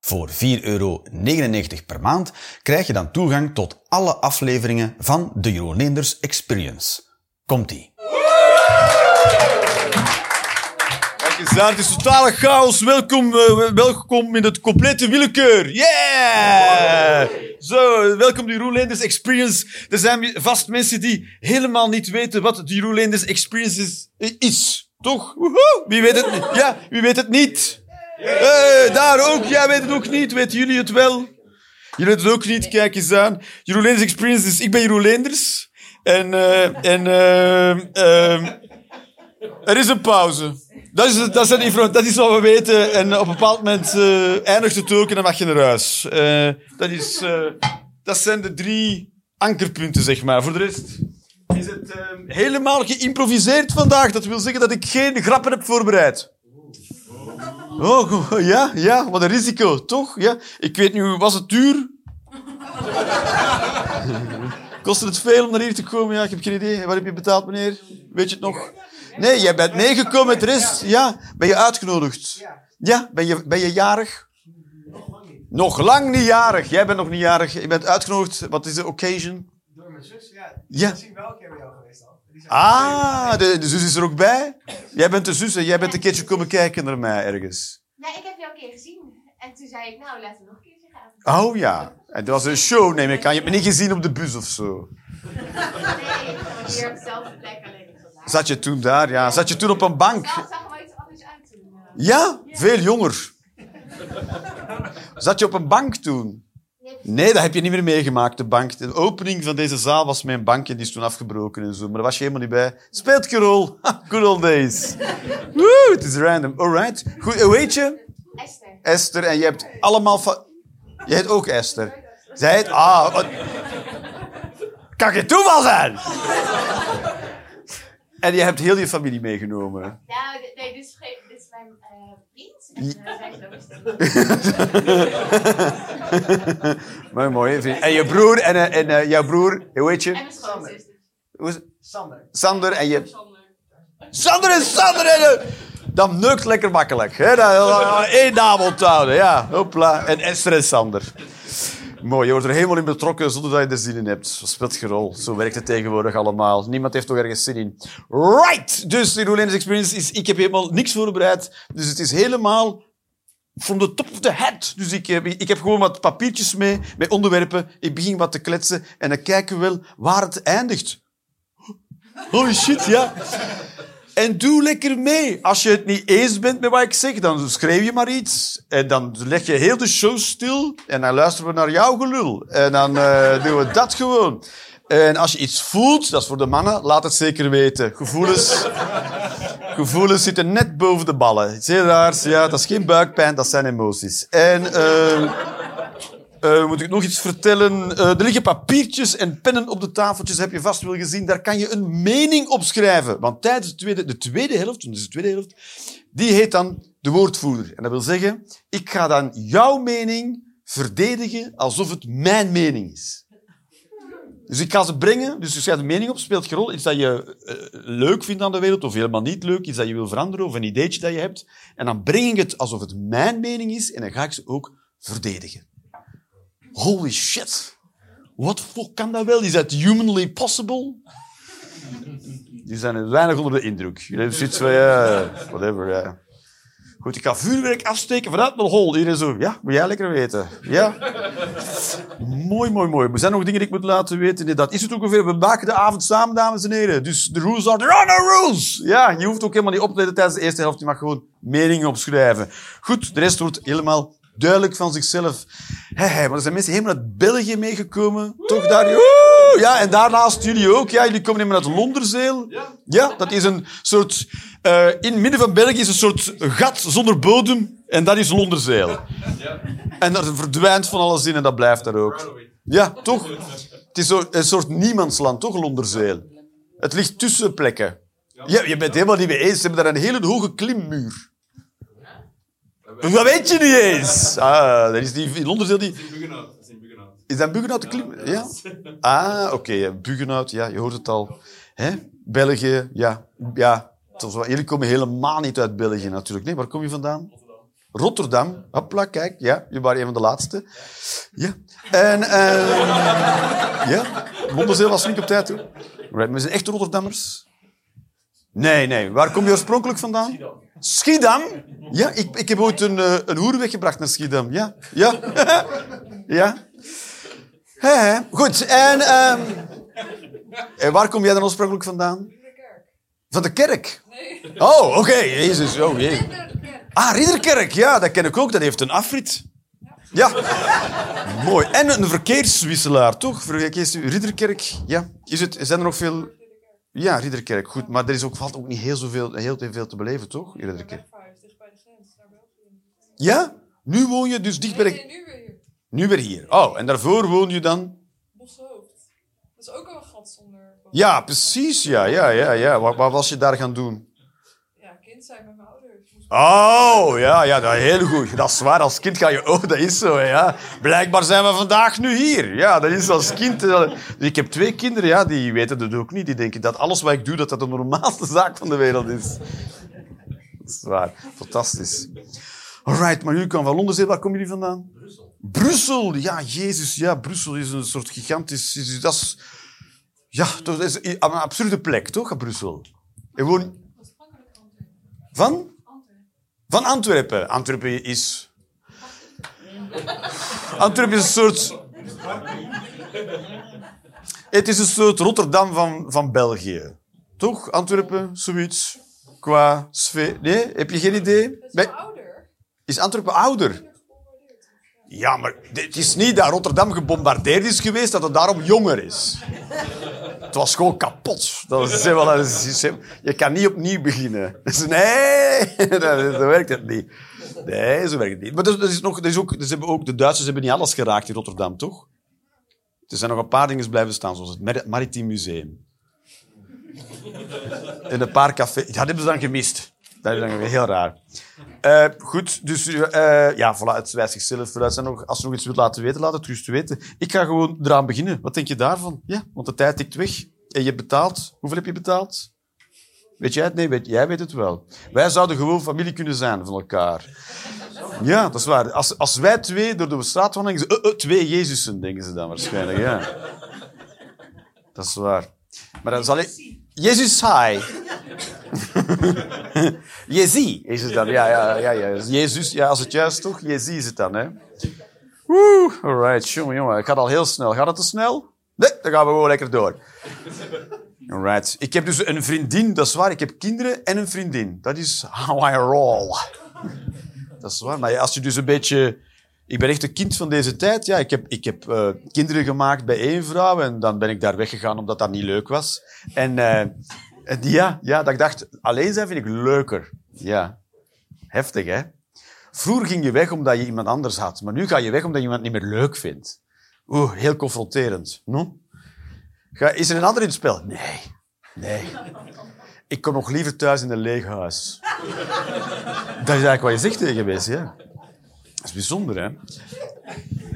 Voor 4,99 euro per maand krijg je dan toegang tot alle afleveringen van de Jeroen Leenders Experience. Komt-ie. Kijk het is totale chaos. Welkom, eh, welkom in het complete willekeur. Yeah! Zo, welkom de Jeroen Leenders Experience. Er zijn vast mensen die helemaal niet weten wat de Jeroen Leenders Experience is. is. Toch? Wie weet het? Ja, wie weet het niet? Hey, daar ook. Jij weet het ook niet. Weten jullie het wel? Jullie weten het ook niet. Kijk eens aan. Jeroen Leenders Experience is... Ik ben Jeroen Leenders. En... eh en... eh ehm, er is een pauze. Dat is, dat, dat is wat we weten. En op een bepaald moment eh, eindigt het ook en dan mag je naar huis. Dat, is, dat zijn de drie ankerpunten, zeg maar. Voor de rest is het eh, helemaal geïmproviseerd vandaag. Dat wil zeggen dat ik geen grappen heb voorbereid. Oh, ja, ja, wat een risico, toch? Ja. Ik weet nu, was het duur? Kostte het veel om naar hier te komen? Ja, ik heb geen idee. Wat heb je betaald, meneer? Weet je het nog? Nee, jij bent meegekomen de rest. Ja, ben je uitgenodigd? Ja, ben je, ben je jarig? Nog lang niet jarig. Jij bent nog niet jarig. Je bent uitgenodigd. Wat is de occasion? Door mijn zus, ja. Ja. Misschien wel Ah, de, de zus is er ook bij. Jij bent de zus en jij bent een keertje komen kijken naar mij ergens. Nee, ik heb jou een keer gezien. En toen zei ik, nou, laten we nog een keertje gaan. Oh ja. En dat was een show, neem ik aan. Je hebt me niet gezien op de bus of zo. Nee, hier op dezelfde plek alleen. Zat je toen daar? Ja. Zat je toen op een bank? Zag, zag er wel iets anders uit toen. Ja? Veel jonger. Zat je op een bank toen? Nee, dat heb je niet meer meegemaakt, de bank. De opening van deze zaal was mijn bank en die is toen afgebroken en zo. Maar daar was je helemaal niet bij. Speelt geen rol. Good old days. Woe, het is random. Alright. Goed, hoe heet je? Esther. Esther. En je hebt allemaal... fa- Je heet ook Esther. Zij heet... Ah, wat... Kan geen toeval zijn? En je hebt heel je familie meegenomen. Nou, d- nee, dit is, geen- mijn eh, vriend. En eh, zij is ook Mooi, mooi. vriend. En je broer en, eh, en eh, jouw broer, hoe heet En je? mijn. Hoe is het? Sander. Sander en je... Sander en Sander en... Dat neukt lekker makkelijk. Hè? Dat, één naam onthouden, ja. Hopla. En Esther en Sander. Mooi, je wordt er helemaal in betrokken zonder dat je er zin in hebt. Speelt geen rol. Zo werkt het tegenwoordig allemaal. Niemand heeft toch ergens zin in. Right! Dus de Roelens Experience is... Ik heb helemaal niks voorbereid. Dus het is helemaal from the top of the head. Dus ik, heb- ik heb gewoon wat papiertjes mee, met onderwerpen. Ik begin wat te kletsen en dan kijken we wel waar het eindigt. Holy shit, ja. En doe lekker mee. Als je het niet eens bent met wat ik zeg, dan schreef je maar iets. En dan leg je heel de show stil. En dan luisteren we naar jouw gelul. En dan eh, doen we dat gewoon. En als je iets voelt, dat is voor de mannen, laat het zeker weten. Gevoelens, gevoelens zitten net boven de ballen. Iets heel raars. Ja, dat is geen buikpijn, dat zijn emoties. En... eh, eh, moet ik nog iets vertellen? Eh, er liggen papiertjes en pennen op de tafeltjes, heb je vast wel gezien. Daar kan je een mening op schrijven. Want tijdens de tweede, de tweede helft, de tweede helft, die heet dan de woordvoerder. En dat wil zeggen, ik ga dan jouw mening verdedigen alsof het mijn mening is. Dus ik ga ze brengen, dus je schrijft een mening op, speelt geen rol. Iets dat je eh, leuk vindt aan de wereld, of helemaal niet leuk, iets dat je wil veranderen, of een ideetje dat je hebt. En dan breng ik het alsof het mijn mening is, en dan ga ik ze ook verdedigen. Holy shit. Wat fuck kan dat wel? Is dat humanly possible? Die zijn weinig onder de indruk. Jullie hebben zoiets van, ja, whatever, ja. Goed, ik ga vuurwerk afsteken vanuit mijn hol. Iedereen zo, ja, moet jij lekker weten. Ja. Mooi, mooi, mooi. Er zijn nog dingen die ik moet laten weten. Dat is het ongeveer. We maken de avond samen, dames en heren. Dus de rules are, there are no rules. Ja, je hoeft ook helemaal niet op te letten tijdens de eerste helft. Je mag gewoon meningen opschrijven. Goed, de rest wordt helemaal duidelijk van zichzelf. Hé, maar er zijn mensen helemaal uit België meegekomen. Toch daar? Woe! Ja, en daarnaast jullie ook. Ja, jullie komen helemaal uit Londerzeel. Ja, dat is een soort... eh, in het midden van België is een soort gat zonder bodem. En dat is Londerzeel. En dat verdwijnt van alles in en dat blijft daar ook. Ja, toch? Het is een soort niemandsland, toch, Londerzeel? Het ligt tussen plekken. Ja, je bent helemaal niet mee eens. Ze hebben daar een hele hoge klimmuur. Dat weet je niet eens. Ah, dat is die, in Londerzeel die... Buggenhout. Dat is in Buggenhout. Is dat Buggenhout de klim? Ja? Ah, oké. ja, Buggenhout, ja, je hoort het al. Hè? België, ja. ja. Jullie komen helemaal niet uit België natuurlijk. Nee, waar kom je vandaan? Rotterdam. Hopla, kijk. Ja, je waren een van de laatste. Ja. En, eh ja. Londerzeel was niet op tijd, hoor. Right, we zijn echt Rotterdammers. Nee, nee. Waar kom je oorspronkelijk vandaan? Schiedam. Ja, ik, ik heb ooit een, eh, een hoer weggebracht naar Schiedam. Ja. Ja. ja. Goed, en, ehm, en waar kom jij dan oorspronkelijk vandaan? Van de kerk? Nee. Oh, oké. Jezus, oh jee. Ah, Ridderkerk, ja, dat ken ik ook. Dat heeft een afrit. Ja. Mooi. En een verkeerswisselaar, toch? Verkeers- Ridderkerk, ja. Is het, zijn er nog veel... Ja, Ridderkerk, goed. Maar er is ook, valt ook niet heel, zoveel, heel veel te beleven, toch? in Ridderkerk. Dicht bij de grens, naar België. Ja? Nu woon je dus dicht bij de... nee, nu weer hier. Nu weer hier. Oh, en daarvoor woon je dan... Boshoofd. Dat is ook wel een gat zonder... Ja, precies. Ja, ja, ja, ja. Wat, wat was je daar gaan doen? Ja, kind zijn met mijn ouders. Moest- Oh, ja, ja, dat heel goed. Dat is waar. Als kind ga je... Oh, dat is zo, ja. Blijkbaar zijn we vandaag nu hier. Ja, dat is als kind... eh, Ik heb twee kinderen, ja, die weten dat ook niet. Die denken dat alles wat ik doe, dat dat de normaalste zaak van de wereld is. Dat is waar. Fantastisch. Alright, maar jullie komen van Londen. Waar komen jullie vandaan? Brussel. Brussel, ja, Jezus, ja. Brussel is een soort gigantisch... is- Dat is... Ja, dat is een absurde plek, toch, Brussel? En woon... Van? Van Antwerpen. Antwerpen is... Antwerpen is een soort... Het is een soort Rotterdam van, van België. Toch? Antwerpen, zoiets. Qua sfeer. Nee? Heb je geen idee? Is ouder. Is Antwerpen ouder? Ja, maar het is niet dat Rotterdam gebombardeerd is geweest, dat het daarom jonger is. Het was gewoon kapot. Dat is, wel, dat is- je kan niet opnieuw beginnen. Dus nee, dat, werkt het niet. Nee, zo werkt het niet. Maar dat, is nog, dat is ook, ze hebben ook, de Duitsers hebben niet alles geraakt in Rotterdam, toch? Er zijn nog een paar dingen blijven staan, zoals het Mar- Maritiem Museum. En een paar cafés. Dat hebben ze dan gemist. Dat is dan weer heel raar. Eh, goed, dus eh, ja, voilà, het wijst zichzelf vooruit. En nog, als je nog iets wilt laten weten, laat het gerust weten. Ik ga gewoon eraan beginnen. Wat denk je daarvan? Ja, want de tijd tikt weg. En je hebt betaald. Hoeveel heb je betaald? Weet jij het? Nee, weet, jij weet het wel. Wij zouden gewoon familie kunnen zijn van elkaar. Ja, dat is waar. Als, als wij twee door de straat gaan, denken ze... "Uh, uh, twee Jezusen, denken ze dan waarschijnlijk. Ja. Dat is waar. Maar dan zal ik... Jezus, hi. Jezi is het dan. Ja, ja, ja. Jezus, ja, als het juist toch? Jezi is het dan, hè. Woe, alright. Jongen, jongen. Het gaat al heel snel. Gaat het te snel? Nee, dan gaan we gewoon lekker door. Alright. Ik heb dus een vriendin, dat is waar. Ik heb kinderen en een vriendin. Dat is how I roll. Dat is waar. Maar als je dus een beetje... Ik ben echt een kind van deze tijd. Ja, ik heb, ik heb eh, kinderen gemaakt bij één vrouw en dan ben ik daar weggegaan omdat dat niet leuk was. En eh, ja, ja, dat ik dacht, alleen zijn vind ik leuker. Ja. Heftig, hè? Vroeger ging je weg omdat je iemand anders had, maar nu ga je weg omdat je iemand niet meer leuk vindt. Oeh, heel confronterend. No? Is er een ander in het spel? Nee. Nee. Ik kom nog liever thuis in een leeg huis. Dat is eigenlijk wat je zegt tegen mensen, ja. Dat is bijzonder, hè?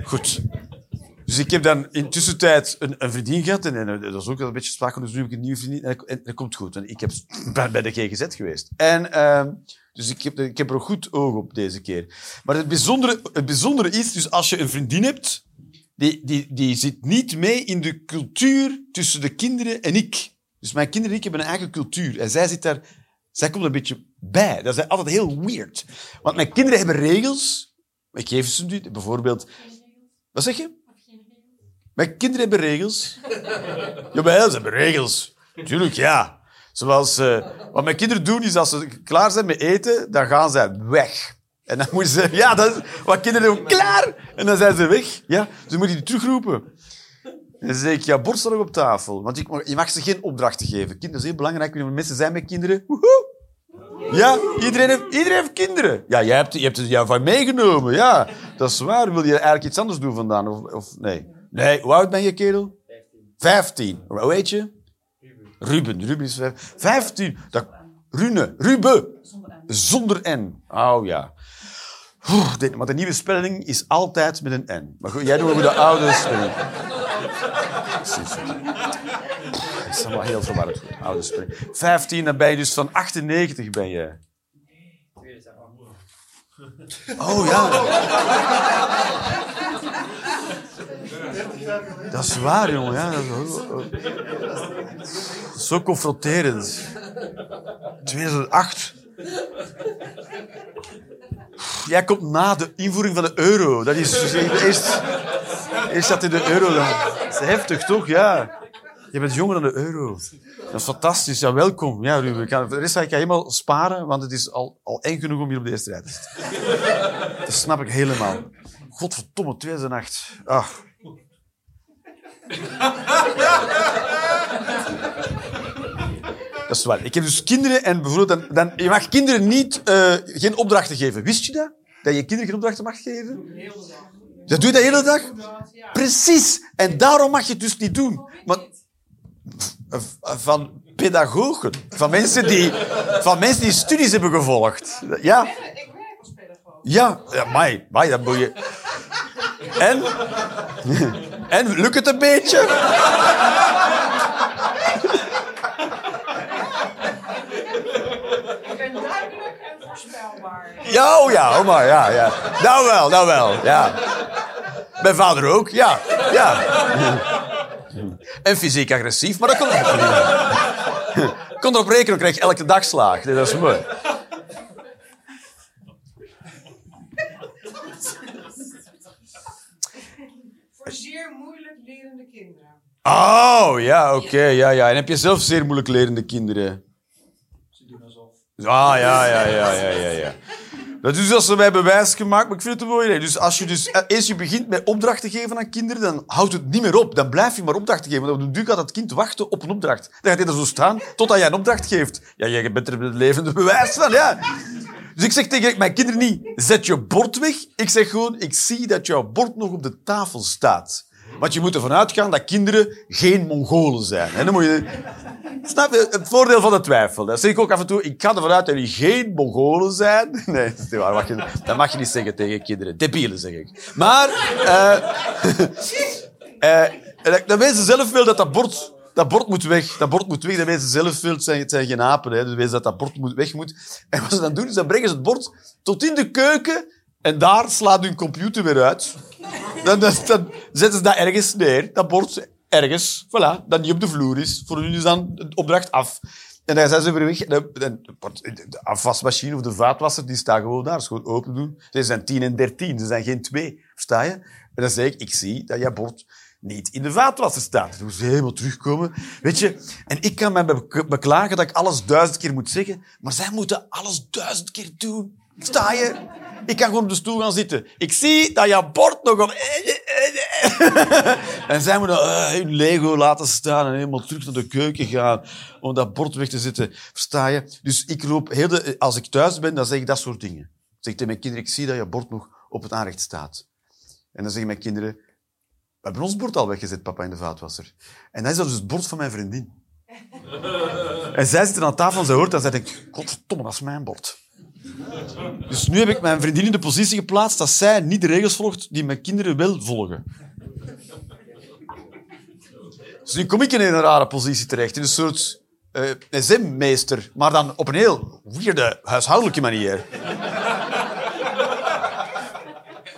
Goed. Dus ik heb dan in tussentijd een, een vriendin gehad. En, en dat is ook wel een beetje sprake. Dus nu heb ik een nieuwe vriendin. En, en, en dat komt goed. Want ik heb ben bij de GGZ geweest. En, ehm, dus ik heb, ik heb er een goed oog op deze keer. Maar het bijzondere, het bijzondere is, dus als je een vriendin hebt, die, die, die zit niet mee in de cultuur tussen de kinderen en ik. Dus mijn kinderen en ik hebben een eigen cultuur. En zij zit daar... Zij komt er een beetje bij. Dat is altijd heel weird. Want mijn kinderen hebben regels. Ik geef ze nu. Bijvoorbeeld... Wat zeg je? Mijn kinderen hebben regels. Jawel, ze hebben regels. Tuurlijk, ja. Zoals... eh, wat mijn kinderen doen, is als ze klaar zijn met eten, dan gaan ze weg. En dan moeten ze... Ja, dat is wat kinderen doen. Klaar! En dan zijn ze weg. Ja, dus moet je die terugroepen. En dan zeg ik, ja, borst nog op tafel. Want ik je mag ze geen opdrachten geven. Kinderen is heel belangrijk. Mensen zijn met kinderen. Woehoe! Ja, iedereen heeft, iedereen heeft kinderen. Ja, jij hebt, je hebt het jou van meegenomen. Ja, dat is waar. Wil je eigenlijk iets anders doen vandaan? Of, of nee? Nee, hoe oud ben je, kerel? 15. 15. Hoe heet je? Ruben. Ruben is vijf- 15. Dat, Rune. Ruben. Zonder N. Oh ja. Oeh, dit- maar de nieuwe spelling is altijd met een N. Maar goed, jij doet ook de oude spelling. Precies. Dat is allemaal heel verwarrend. Oude spelling. 15, dan ben je dus van 98 ben je. Oh ja. Dat is waar, jongen. Ja, zo confronterend. 2008. Jij komt na de invoering van de euro. Dat is eerst, eerst zat in de euro. Dat is heftig, toch? Ja. Je bent jonger dan de euro. Dat is fantastisch. Ja, welkom. Ja, Ruben. De rest ga ik helemaal sparen, want het is al, al eng genoeg om hier op de eerste rij te zitten. Dat snap ik helemaal. Godverdomme, 2008. Ach. Dat is waar. Ik heb dus kinderen en bijvoorbeeld... Dan, dan, je mag kinderen niet, eh, geen opdrachten geven. Wist je dat? Dat je kinderen geen opdrachten mag geven? Dat doe je de hele dag? Precies. En daarom mag je het dus niet doen. Maar, van pedagogen. Van mensen die, van mensen die studies hebben gevolgd. Ja. Ik werk als pedagoog. Ja, ja mai, dat moet je... En? En, lukt het een beetje? Ik ben duidelijk en voorspelbaar. Ja, oh ja, oh maar, ja, ja. Nou wel, nou wel, ja. Mijn vader ook, ja, ja. En fysiek agressief, maar dat kon ook niet. Ik kon erop rekenen, ik kreeg elke dag slaag. Dat is mooi. Voor zeer moeilijk lerende kinderen. Oh, ja, oké, ja, ja. En heb je zelf zeer moeilijk lerende kinderen? Ze doen alsof. Ah, ja, ja, ja, ja, ja, ja. Dat is als ze mij bewijs gemaakt, maar ik vind het een mooi idee. Dus als je dus, eh, eens je begint met opdrachten geven aan kinderen, dan houdt het niet meer op. Dan blijf je maar opdrachten geven. Want op den duur gaat het kind wachten op een opdracht. Dan gaat hij er zo staan, totdat jij een opdracht geeft. Ja, jij bent er het levende bewijs van, ja. Dus ik zeg tegen mijn kinderen niet, zet je bord weg. Ik zeg gewoon, ik zie dat jouw bord nog op de tafel staat. Want je moet ervan uitgaan dat kinderen geen Mongolen zijn. Dan moet je... Snap je? Het voordeel van de twijfel. Dat zeg ik ook af en toe. Ik ga ervan uit dat jullie geen Mongolen zijn. Nee, dat waar. Mag je, dat mag je niet zeggen tegen kinderen. Debielen, zeg ik. Maar... eh, dan weten ze zelf wel dat dat bord... Dat bord moet weg. Dat bord moet weg. Dat weten ze zelf wel. Het zijn, het geen apen. Hè. Dus weten dat dat bord moet, weg moet. En wat ze dan doen, is dan brengen ze het bord tot in de keuken. En daar slaat hun computer weer uit. Dan, dan, dan zetten ze dat ergens neer. Dat bord ergens. Voilà. Dat niet op de vloer is. Voor hun is dan de opdracht af. En dan zijn ze weer weg. De afwasmachine of de vaatwasser, die staan gewoon daar. Is gewoon open doen. Ze zijn 10 en 13. Ze zijn geen twee. Versta je? En dan zeg ik, ik zie dat jouw bord niet in de vaatwasser staat. Dan moeten ze helemaal terugkomen. Weet je? En ik kan me be- beklagen dat ik alles duizend keer moet zeggen. Maar zij moeten alles duizend keer doen. Sta je? Ik kan gewoon op de stoel gaan zitten. Ik zie dat jouw bord nog op... En zij moeten eh, hun Lego laten staan en helemaal terug naar de keuken gaan om dat bord weg te zetten. Versta je? Dus ik loop heel de, als ik thuis ben, dan zeg ik dat soort dingen. Ik zeg tegen mijn kinderen, ik zie dat je bord nog op het aanrecht staat. En dan zeggen mijn kinderen, we hebben ons bord al weggezet, papa, in de vaatwasser. En dan is dat dus het bord van mijn vriendin. En zij zitten aan tafel en ze hoort dat. En zij denkt, godverdomme, dat is mijn bord. Dus nu heb ik mijn vriendin in de positie geplaatst dat zij niet de regels volgt die mijn kinderen wel volgen. Dus nu kom ik in een rare positie terecht, in een soort eh zenmeester, maar dan op een heel weirde, huishoudelijke manier.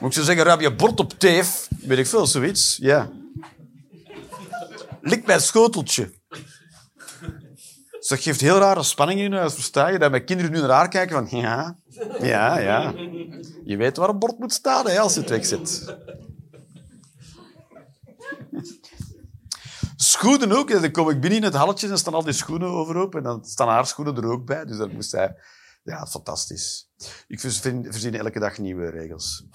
Moet ik zo zeggen, ruim je bord op teef, weet ik veel, zoiets. Ja. Lik mijn schoteltje. Dat geeft heel rare spanning in huis, versta je? Dat mijn kinderen nu naar haar kijken van, ja, ja, ja. Je weet waar een bord moet staan hè, als je het wegzet. Schoenen ook. Dan kom ik binnen in het halletje en staan al die schoenen overhoop. En dan staan haar schoenen er ook bij. Dus dat moest hij... Ja, fantastisch. Ik verzin, elke dag nieuwe regels.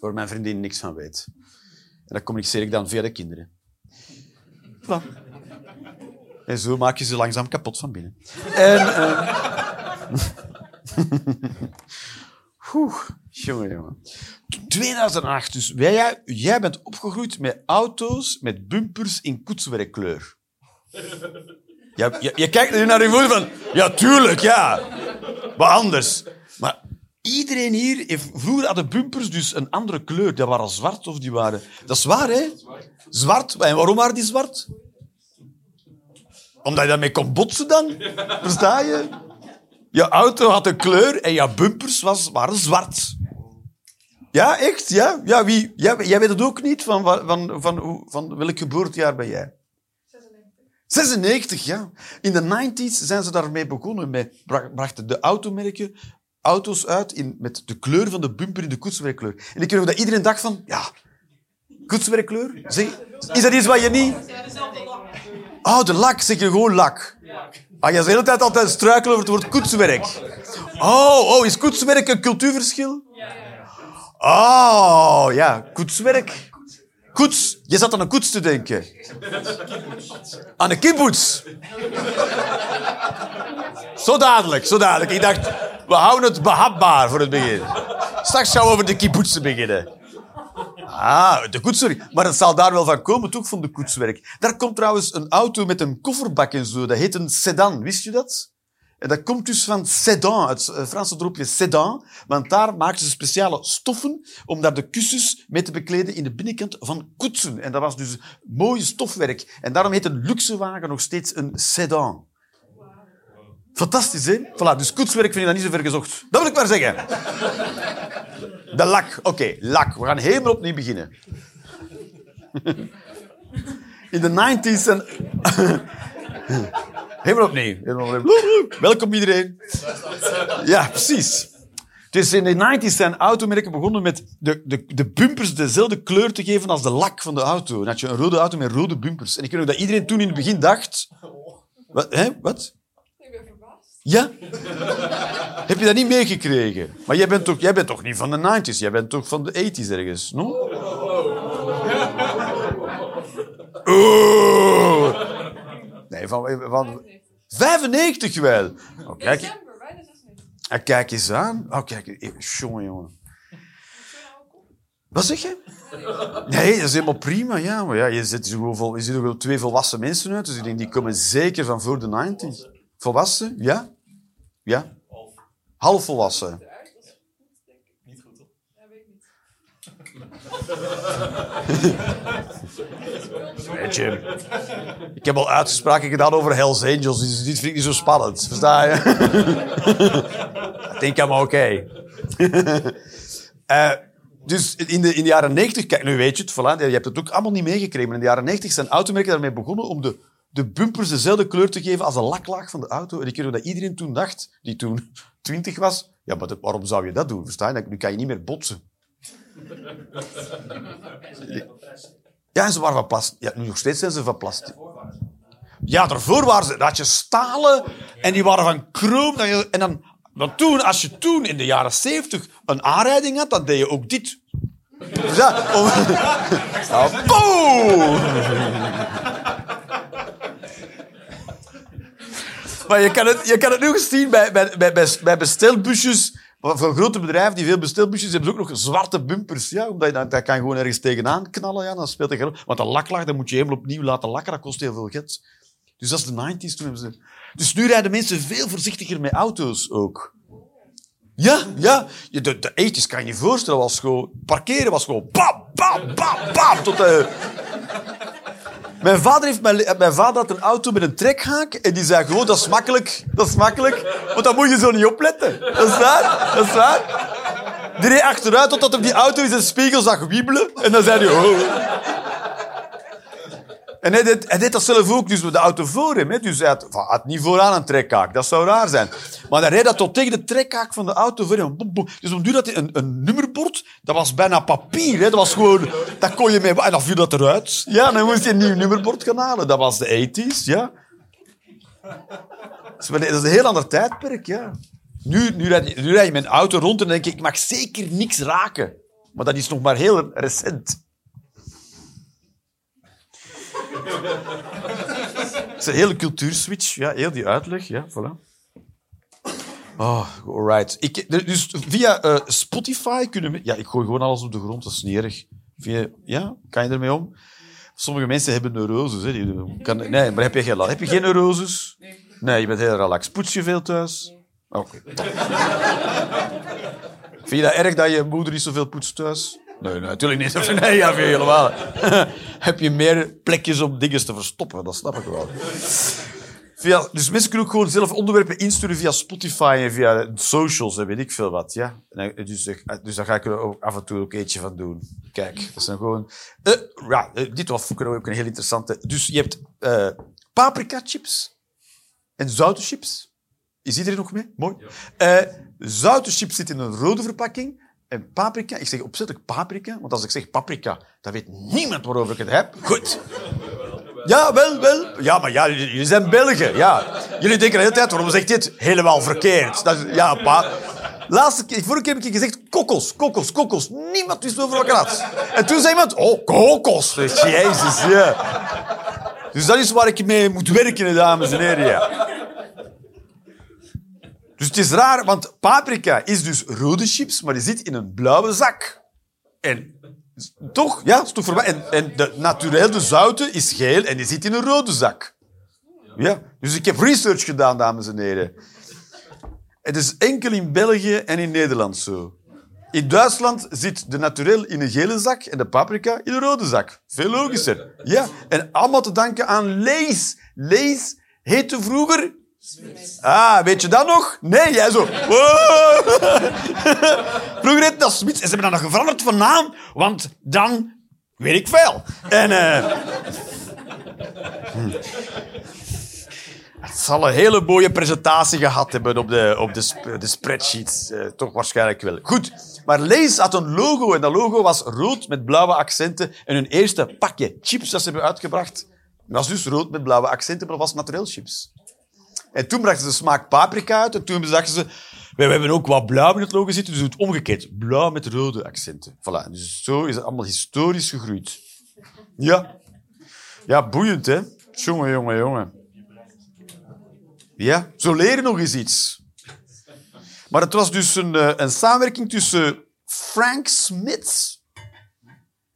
Waar mijn vriendin niks van weet. En dat communiceer ik dan via de kinderen. En zo maak je ze langzaam kapot van binnen. En... eh, Oeh, jongen, jongen. 2008. Dus jij, jij bent opgegroeid met auto's met bumpers in koetswerkkleur. Je, je, je kijkt nu naar je moeder van... Ja, tuurlijk, ja. Maar anders. Maar iedereen hier heeft... Vroeger hadden bumpers dus een andere kleur. Die waren zwart of die waren... Dat is waar, hè? Zwart. En waarom waren die zwart? Omdat je daarmee kon botsen dan. Versta je? Je auto had een kleur en je bumpers was, waren zwart. Ja, echt? Ja? ja wie? Jij, jij weet het ook niet? Van, van, van, van, van welk geboortejaar ben jij? 96, ja. In de 90s zijn ze daarmee begonnen. Met, bra- brachten de automerken auto's uit in, met de kleur van de bumper in de koetswerkkleur. En ik weet dat iedereen dacht van, ja, koetswerkkleur? Is dat iets wat je niet... Oh, de lak, zeg je gewoon lak. Ah, je is de hele tijd altijd struikelen over het woord koetswerk. Oh, oh, is koetswerk een cultuurverschil? Oh, ja, koetswerk. Koets. Je zat aan een koets te denken. Aan een kibbutz. Zo dadelijk, zo dadelijk. Ik dacht, we houden het behapbaar voor het begin. Straks gaan we over de kibbutzen beginnen. Ah, de koetswerk. Maar het zal daar wel van komen, toch, van de koetswerk. Daar komt trouwens een auto met een kofferbak en zo. Dat heet een sedan, wist je dat? En dat komt dus van sedan, het eh, Franse dorpje sedan. Want daar maken ze speciale stoffen om daar de kussens mee te bekleden in de binnenkant van koetsen. En dat was dus mooi stofwerk. En daarom heet een luxe wagen nog steeds een sedan. Fantastisch, hè? Voilà, dus koetswerk vind ik dat niet zo ver gezocht. Dat wil ik maar zeggen. De lak. Oké, lak. We gaan helemaal opnieuw beginnen. In de 90s en... Helemaal opnieuw. Welkom iedereen. Ja, precies. Dus in de 90s zijn automerken begonnen met de, de, de bumpers dezelfde kleur te geven als de lak van de auto. Dan had je een rode auto met rode bumpers. En ik weet nog dat iedereen toen in het begin dacht... Wat? Hè? Wat? Ja? Heb je dat niet meegekregen? Maar jij bent, toch, jij bent toch niet van de 90s? Jij bent toch van de 80s ergens, no? Oeh. Nee, van, van 95 wel. Oh, kijk, December, bijna 96. ah, kijk eens aan. Oh, kijk, eh, jongen, jongen. Wat zeg je? Nee, dat is helemaal prima, ja. Maar ja, je ziet er vol- je ziet er wel twee volwassen mensen uit, dus ik denk, die komen zeker van voor de 90s. Volwassen? Ja? Ja? Half volwassen. Weet je, ik heb al uitspraken gedaan over Hells Angels, dus dit vind ik niet zo spannend. Versta je? I think I'm okay. Eh, dus in de, in de jaren 90, kijk, nu weet je het, voilà, je hebt het ook allemaal niet meegekregen, maar in de jaren 90 zijn automerken daarmee begonnen om de, de bumpers dezelfde kleur te geven als de laklaag van de auto. En ik weet dat iedereen toen dacht, die toen 20 was, ja, maar waarom zou je dat doen? Versta? Nu kan je niet meer botsen. Ja, en ze waren van plastic. Ja, nu nog steeds zijn ze van plastic. Ja, daarvoor waren ze, dat je stalen en die waren van je- En dan, want toen, als je toen in de jaren 70 een aanrijding had, dan deed je ook dit. Ja, om... Maar je kan het, je kan het nu eens zien bij, bij, bij, bij, bestelbusjes. Voor grote bedrijven die veel bestelbusjes hebben, ze ook nog zwarte bumpers. Ja, omdat je, dat, dat kan gewoon ergens tegenaan knallen. Ja, dan speelt rol. Want een laklaag, dan moet je helemaal opnieuw laten lakken. Dat kost heel veel geld. Dus dat is de 90s. Toen hebben ze... Dus nu rijden mensen veel voorzichtiger met auto's ook. Ja, ja. De, de 80s kan je je voorstellen, was gewoon... Parkeren was gewoon... Bam, bam, bam, bam. Tot de... Mijn vader, heeft mijn, mijn vader had een auto met een trekhaak en die zei gewoon, dat is makkelijk, dat is makkelijk, want dan moet je zo niet opletten. Dat is waar, dat is waar. Die reed achteruit totdat hij die auto in zijn spiegel zag wiebelen en dan zei hij, oh. En hij deed, dat zelf ook, dus de auto voor hem. Dus hij had, hij had niet vooraan een trekhaak, dat zou raar zijn. Maar hij reed dat tot tegen de trekhaak van de auto voor hem. Dus om duur dat hij een, een nummerbord, dat was bijna papier. Hè. Dat was gewoon, dat kon je mee... En dan viel dat eruit. Ja, dan moest je een nieuw nummerbord gaan halen. Dat was de 80s, ja. Dat is een heel ander tijdperk, ja. Nu, nu, rijd, je- met een auto rond en denk je, ik mag zeker niks raken. Maar dat is nog maar heel recent. Het is een hele cultuurswitch, ja, heel die uitleg, ja, voilà. Oh, alright. Ik, dus via eh, Spotify kunnen we... Ja, ik gooi gewoon alles op de grond, dat is niet erg. Via, ja, kan je ermee om? Sommige mensen hebben neuroses. Hè. Die, kan, nee, maar heb je geen, heb je geen neuroses? Nee, je bent heel relaxed. Poets je veel thuis? Oké. top. Vind je dat erg dat je moeder niet zoveel poetst thuis? Nee, nee, natuurlijk niet. Nee, ja, helemaal. heb je meer plekjes om dingen te verstoppen? Dat snap ik wel. Via, dus mensen kunnen ook gewoon zelf onderwerpen insturen via Spotify en via socials en weet ik veel wat. Ja? En, dus, dus daar ga ik er ook af en toe ook eentje van doen. Kijk, dat is dan gewoon... Eh, ja, eh, dit was ook een heel interessante... Dus je hebt eh paprika chips en zoute chips. Is iedereen nog mee? Mooi. Zoute chips zitten in een rode verpakking. En paprika, ik zeg opzettelijk paprika, want als ik zeg paprika, dan weet niemand waarover ik het heb. Goed. Ja, wel, wel. Ja, maar ja, jullie zijn Belgen. Ja. Jullie denken de hele tijd, waarom zegt dit? Helemaal verkeerd. Dat ja, pa. Laatste keer, vorige keer heb ik gezegd kokos, kokos, kokos. Niemand wist over wat ik had. En toen zei iemand, oh, kokos. Jezus, ja. Dus dat is waar ik mee moet werken, dames en heren. Ja. Dus het is raar, want paprika is dus rode chips, maar die zit in een blauwe zak. En toch? Ja, is toch voorbij. En, en de naturel, de zoute, is geel en die zit in een rode zak. Ja, dus ik heb research gedaan, dames en heren. Het is enkel in België en in Nederland zo. In Duitsland zit de naturel in een gele zak en de paprika in een rode zak. Veel logischer. Ja, en allemaal te danken aan Lees. Lees heette vroeger... Ah, weet je dat nog? Nee, jij zo... Vroeger dat Smits en ze hebben dat nog veranderd van naam, want dan weet ik veel. En... eh hm. Het zal een hele mooie presentatie gehad hebben op de, op de, de spreadsheet. Eh, toch waarschijnlijk wel. Goed. Maar Lees had een logo en dat logo was rood met blauwe accenten. En hun eerste pakje chips dat ze hebben uitgebracht was dus rood met blauwe accenten, maar dat was naturel chips. En toen brachten ze de smaak paprika uit. En toen dachten ze, wij hebben ook wat blauw in het logo zitten, dus we het omgekeerd. Blauw met rode accenten. Voilà. Dus zo is het allemaal historisch gegroeid. Ja. Ja, boeiend, hè? Jongen, jongen, jongen. Ja, zo leren nog eens iets. Maar het was dus een, eh, een samenwerking tussen Frank Smith.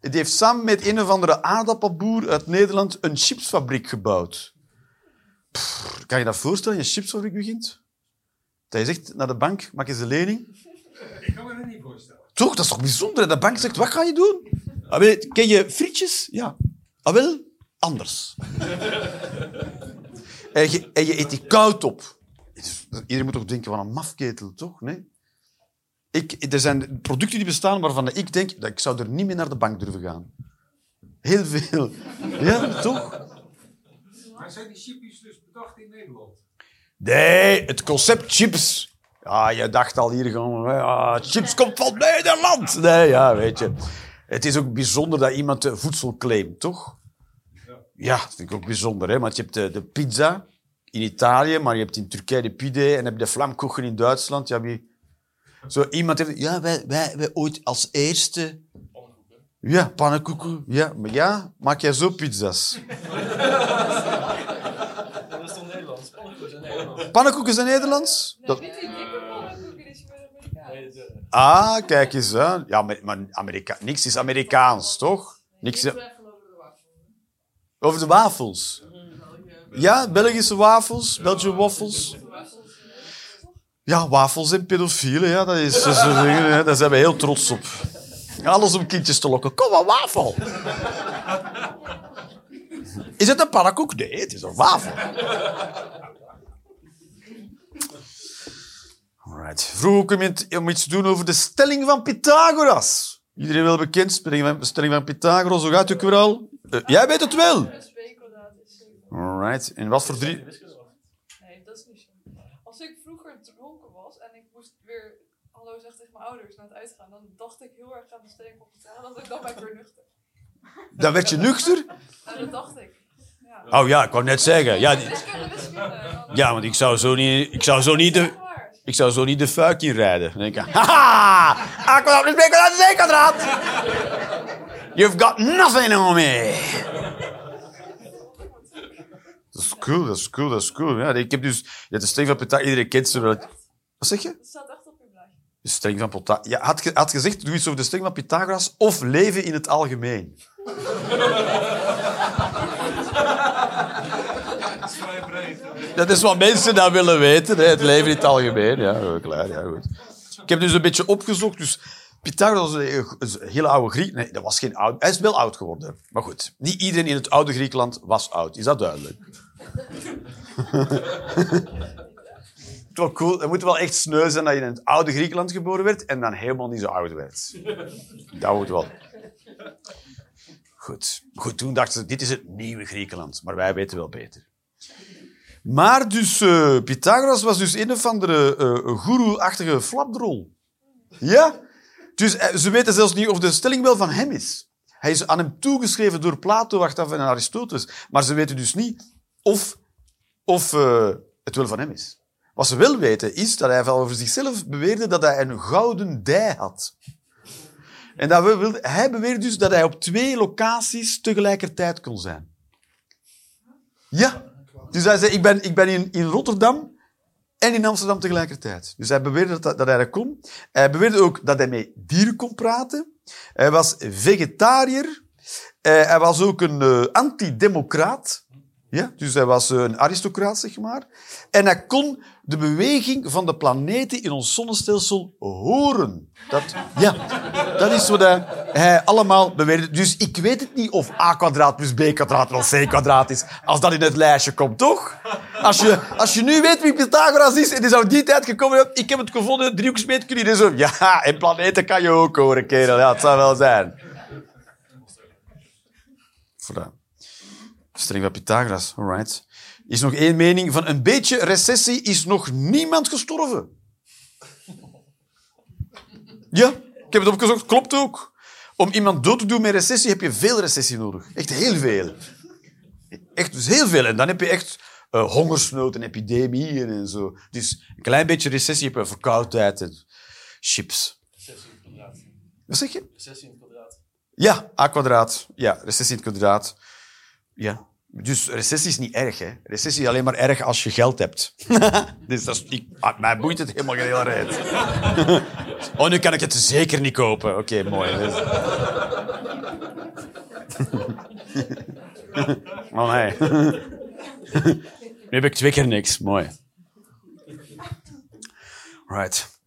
Die heeft samen met een of andere aardappelboer uit Nederland een chipsfabriek gebouwd. Pff, kan je dat voorstellen, je chipsfabriek begint? Dat je zegt naar de bank, maak eens een lening. Ik kan me dat niet voorstellen. Toch, dat is toch bijzonder? De bank zegt, wat ga je doen? Ah, weet, ken je frietjes? Ja. Ah, wel, anders. en, je, en je eet die koud op. Iedereen moet toch denken van een mafketel, toch? Nee? Ik, er zijn producten die bestaan waarvan ik denk, dat ik zou er niet meer naar de bank durven gaan. Heel veel. Ja, toch? Maar zijn die in Nederland? Nee, het concept chips. Ja, je dacht al hier gewoon, ja, chips komt van Nederland. Nee, ja, weet je. Het is ook bijzonder dat iemand voedsel claimt, toch? Ja, dat vind ik ook bijzonder, hè? Want je hebt de, de pizza in Italië, maar je hebt in Turkije de pide en heb je de vlamkochen in Duitsland. Ja, wie... Zo iemand heeft... Ja, wij, wij, wij ooit als eerste... Ja, pannenkoeken. Ja, maar ja, maak jij zo pizza's? Dat is toch Nederlands? Pannenkoeken zijn Nederlands. Dat... Niet die dikke pannenkoeken, die zijn Amerikaans. Ah, kijk eens aan. Ja, maar, Amerika niks is Amerikaans, toch? Niks is... Over de wafels. Ja, Belgische wafels, Belgische waffels. Ja, wafels en pedofielen, ja, dat is, dat is een ding, hè. daar zijn we heel trots op. Alles om kindjes te lokken. Kom, een wafel. Is het een pannenkoek? Nee, het is een wafel. Alright. Vroeg ook om iets- te doen over de stelling van Pythagoras. Iedereen wel bekend, stelling van, stelling van Pythagoras. Hoe gaat het ook weer al? Eh, jij weet het wel. Alright. En wat voor drie... Nee, dat is niet zo. Als ik vroeger dronken was en ik moest weer hallo zeggen tegen mijn ouders na het uitgaan, dan dacht ik heel erg aan de stelling van Pythagoras, dat ik dan ben ik weer nuchter. Dan werd je nuchter? Nou, dat dacht ik. Ja. Oh ja, ik wou net zeggen. Ja, die- ja want ik zou zo niet, ik zou zo niet de... Ik zou zo niet de fuik inrijden. Dan denk ik, haha! B kwadraat is c kwadraat! You've got nothing on me! Dat is cool, dat is cool, dat is cool. Ja, ik heb dus... Ja, de stelling van Pythagoras, iedereen kent ze wel. Wat zeg je? Dat staat echt op je blaadje. De stelling van Pythagoras. Ja, had, had gezegd, doe iets over de stelling van Pythagoras of leven in het algemeen. Dat is wat mensen dan willen weten, hè? het leven in het algemeen. Ja, klaar, ja, goed. Ik heb dus een beetje opgezocht. Dus Pythagoras een, hele oude Griek. Nee, dat was geen oud. Hij is wel oud geworden. Maar goed, niet iedereen in het oude Griekenland was oud. Is dat duidelijk? Het cool. Het moet wel echt sneu zijn dat je in het oude Griekenland geboren werd en dan helemaal niet zo oud werd. Dat moet wel. Goed. Goed, toen dachten ze, dit is het nieuwe Griekenland. Maar wij weten wel beter. Maar dus, eh, Pythagoras was dus een of andere uh, goeroe-achtige flapdrol. Ja? Dus eh, ze weten zelfs niet of de stelling wel van hem is. Hij is aan hem toegeschreven door Plato, achteraf en Aristoteles. Maar ze weten dus niet of, of eh, het wel van hem is. Wat ze wel weten, is dat hij over zichzelf beweerde dat hij een gouden dij had. En dat wilde- hij beweerde dus dat hij op twee locaties tegelijkertijd kon zijn. Ja. Dus hij zei, ik ben, ik ben in, in Rotterdam en in Amsterdam tegelijkertijd. Dus hij beweerde dat, dat hij dat kon. Hij beweerde ook dat hij met dieren kon praten. Hij was vegetariër. Eh, hij was ook een eh, antidemocraat. Ja? Dus hij was een aristocraat, zeg maar. En hij kon de beweging van de planeten in ons zonnestelsel horen. Dat, ja, dat is wat hij, allemaal beweerde. Dus ik weet het niet of a kwadraat plus b kwadraat plus c kwadraat is, als dat in het lijstje komt, toch? Als je, als je nu weet wie Pythagoras is, en die zou die tijd gekomen ik heb het gevonden, driehoeksmeet, kun je dit zo... Ja, en planeten kan je ook horen, kerel. Ja, het zou wel zijn. Voilà. Stelling van Pythagoras, alright. Is nog één mening van een beetje recessie is nog niemand gestorven. Ja, ik heb het opgezocht, klopt ook. Om iemand dood te doen met recessie heb je veel recessie nodig. Echt heel veel. Echt dus heel veel. En dan heb je echt eh, hongersnood en epidemieën en zo. Dus een klein beetje recessie heb je verkoudheid en chips. Recessie in het kwadraat. Wat zeg je? Recessie in het kwadraat. Ja, a kwadraat. Ja, recessie in het kwadraat. Ja. Dus recessie is niet erg, hè. Recessie is alleen maar erg als je geld hebt. dus dat is, ik, ah, mij boeit het helemaal geen hele reet. oh, nu kan ik het zeker niet kopen. Oké, mooi. Dus- oh, nee. nu heb ik twee keer niks. Mooi. Right.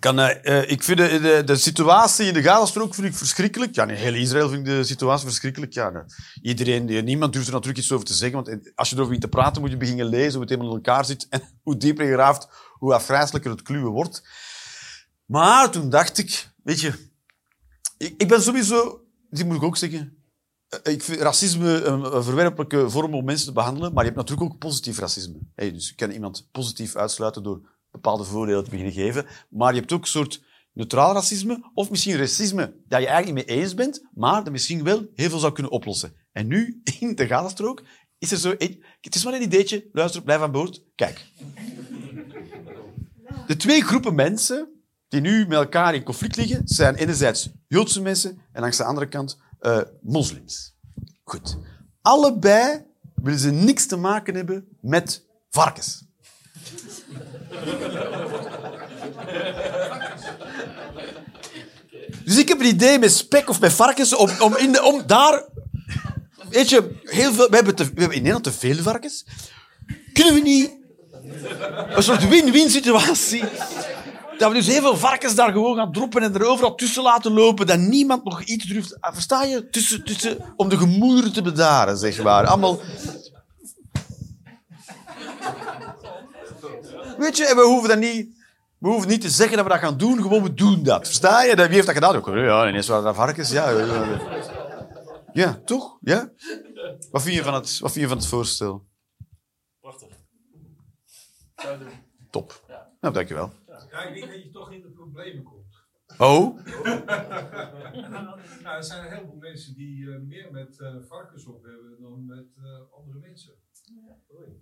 Kan, eh, ik vind de, de, de situatie in de Gazastrook vind ik verschrikkelijk. Ja, in heel Israël vind ik de situatie verschrikkelijk. Ja. Iedereen, eh, niemand durft er natuurlijk iets over te zeggen. Want eh, als je erover begint te praten, moet je beginnen lezen hoe het helemaal in elkaar zit. En hoe dieper je graaft, hoe afgrijzelijker het kluwen wordt. Maar toen dacht ik, weet je... Ik, ik ben sowieso... Die moet ik ook zeggen. Ik vind racisme een verwerpelijke vorm om mensen te behandelen. Maar je hebt natuurlijk ook positief racisme. Hey, dus je kan iemand positief uitsluiten door bepaalde voordelen te beginnen geven. Maar je hebt ook een soort neutraal racisme, of misschien racisme dat je eigenlijk niet mee eens bent, maar dat misschien wel heel veel zou kunnen oplossen. En nu, in de Gazastrook, is er zo... Het is maar een ideetje. Luister, blijf aan boord. Kijk. De twee groepen mensen die nu met elkaar in conflict liggen, zijn enerzijds Joodse mensen en langs de andere kant eh, moslims. Goed. Allebei willen ze niks te maken hebben met varkens. Dus ik heb een idee met spek of met varkens om, om, in om daar... Weet je, heel veel, we, hebben te, in Nederland te veel varkens. Kunnen we niet een soort win-win situatie... Dat we dus heel veel varkens daar gewoon gaan droppen en er overal tussen laten lopen, dat niemand nog iets durft... Ah, Versta je? Tussen, tussen, om de gemoederen te bedaren, zeg maar. Allemaal... Weet je, en we hoeven dat niet... We hoeven niet te zeggen dat we dat gaan doen, gewoon we doen dat. Versta je? Wie heeft dat gedaan? Ook, ja, ineens waren dat varkens. Ja, ja, ja. ja toch? Ja? Wat vind je van het, wat vind je van het voorstel? Prachtig. Zou doen. Top. Nou, dankjewel. Ja, ik denk dat je toch in de problemen komt. Oh? Nou, er zijn een heleboel mensen die eh, meer met eh, varkens op hebben dan met eh, andere mensen.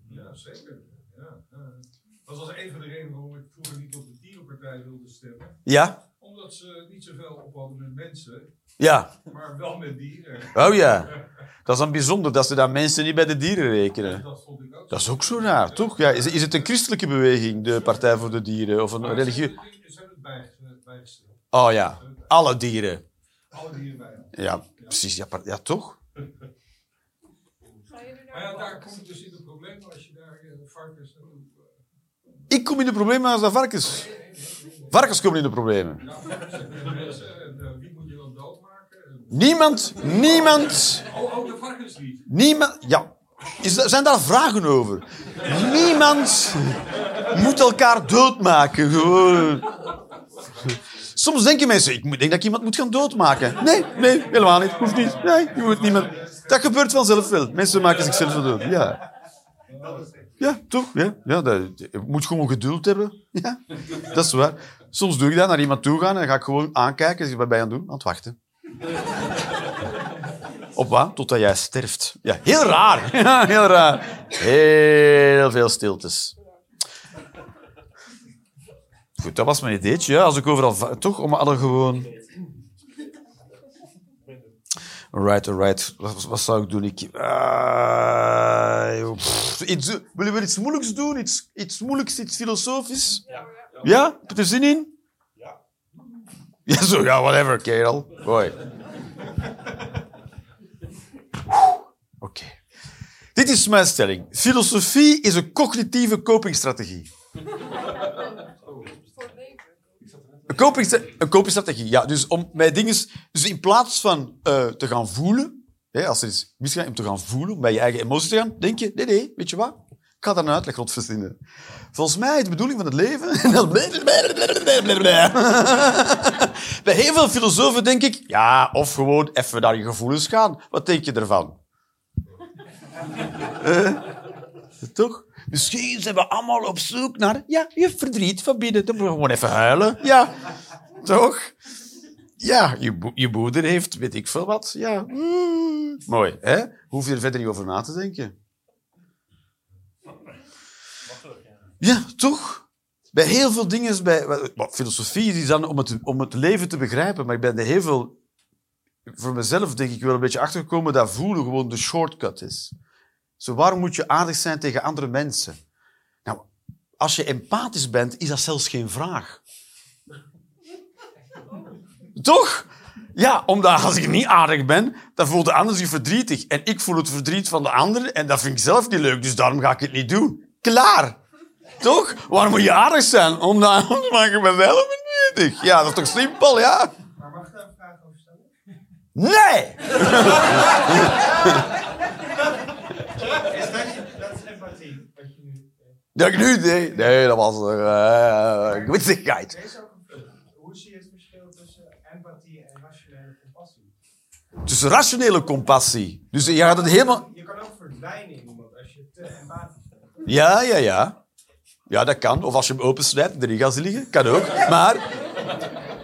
Ja, zeker. Ja, ja. Dat was een van de redenen waarom ik vroeger niet op de dierenpartij wilde stemmen. Ja? Omdat dat ze niet zoveel op hadden met mensen, Ja. maar wel met dieren. Oh ja. Dat is dan bijzonder dat ze daar mensen niet bij de dieren rekenen. Dat vond ik ook. Dat is ook zo raar, toch? Ja, is, is het een christelijke beweging, de Partij voor de Dieren? Of een Maar religie? Ze hebben het- bij- bijgesteld. Oh ja, alle dieren. Alle dieren bij. Ja, precies. Ja, ja toch? Maar ja, daar kom je dus in de problemen als je daar eh, varkens naartoe... Ik kom in de problemen als de varkens. Varkens komen in de problemen. Niemand, niemand, Oh, de varkens niet. niemand... Ja, zijn daar vragen over? Niemand moet elkaar doodmaken. Soms denken mensen, ik denk dat ik iemand moet gaan doodmaken. Nee, nee, helemaal niet. Hoeft niet. Nee, je moet niemand... Dat gebeurt vanzelf wel. Mensen maken zichzelf dood. Ja. Ja, toch? Ja, ja dat, je moet gewoon geduld hebben. Ja, dat is waar. Soms doe ik dat, naar iemand toe gaan en dan ga ik gewoon aankijken. Zeg, wat ben je aan het doen? Aan het wachten. Op wat? Totdat jij sterft. Ja, heel raar. Ja, heel raar. Heel veel stiltes. Goed, dat was mijn ideetje. Ja, als ik overal... Toch? Om alle gewoon... Alright, alright. Wat, wat zou ik doen? Ik... Ah, pff, iets, willen we iets moeilijks doen? Iets, iets moeilijks, iets filosofisch? Ja. Ja? Heb je er zin in? Ja. Ja, zo, ja, whatever, kerel. Boy. Oké. Dit is mijn stelling. Filosofie is een cognitieve copingstrategie. Een, copingsta- een copingstrategie, ja. Dus, om met dingen, dus in plaats van eh, te gaan voelen, hè, als er iets misgaat, om te gaan voelen, om bij je eigen emoties te gaan, denk je, nee, nee, weet je wat? Ik ga daar een uitleg rond verzinnen. Volgens mij is de bedoeling van het leven... bij heel veel filosofen denk ik, ja, of gewoon even naar je gevoelens gaan. Wat denk je ervan? Eh, toch? Misschien zijn we allemaal op zoek naar ja, je verdriet van binnen. Dan moet je gewoon even huilen. Ja, toch? Ja, je, je moeder heeft, weet ik veel wat. Ja, mm. mooi, hè? Hoef je er verder niet over na te denken. Ja. Toch? Bij heel veel dingen, is bij wat, filosofie is dan om het, om het leven te begrijpen, maar ik ben er heel veel, voor mezelf denk ik wel een beetje achtergekomen dat voelen gewoon de shortcut is. Zo, waarom moet je aardig zijn tegen andere mensen? Nou, als je empathisch bent, is dat zelfs geen vraag. Toch? Ja, omdat als ik niet aardig ben, dan voelt de ander zich verdrietig. En ik voel het verdriet van de ander en dat vind ik zelf niet leuk, dus daarom ga ik het niet doen. Klaar. Toch? Waarom moet je aardig zijn? Omdat anders maak ik mezelf verdrietig. Ja, dat is toch simpel, ja? Maar mag ik daar een vraag over stellen? Nee! Is dat, is empathie, wat je nu... eh, Dat ik nu deed? Nee, dat was gewitsigheid. Er hoe zie je het verschil tussen empathie en rationele compassie? Dus rationele compassie. Dus je gaat het helemaal... Je kan ook verdwijnen in iemand als je te empathisch bent. Ja, ja, ja. Ja, dat kan. Of als je hem opensnijdt en erin gaat liggen, kan ook. Maar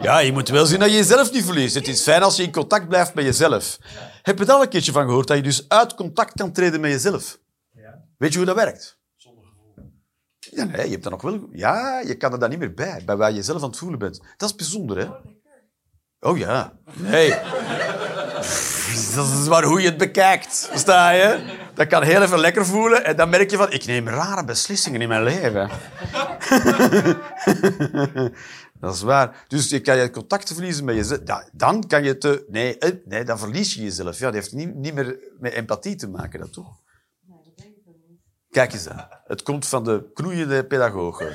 ja, je moet wel zien dat je jezelf niet verliest. Het is fijn als je in contact blijft met jezelf. Heb je daar al een keertje van gehoord, dat je dus uit contact kan treden met jezelf? Ja. Weet je hoe dat werkt? Zonder gevoel. Ja, nee, je hebt dat nog wel... Ja, je kan er dan niet meer bij, bij waar je zelf aan het voelen bent. Dat is bijzonder, hè? Oh, ja. Nee. Dat is maar hoe je het bekijkt. Versta je? Dat kan heel even lekker voelen en dan merk je van, ik neem rare beslissingen in mijn leven. Dat is waar. Dus je kan je contact verliezen met jezelf. Ja, dan kan je te... Nee, eh, nee, dan verlies je jezelf. Ja, dat heeft niet, niet meer met empathie te maken, dat toch? Kijk eens aan. Het komt van de knoeiende pedagogen.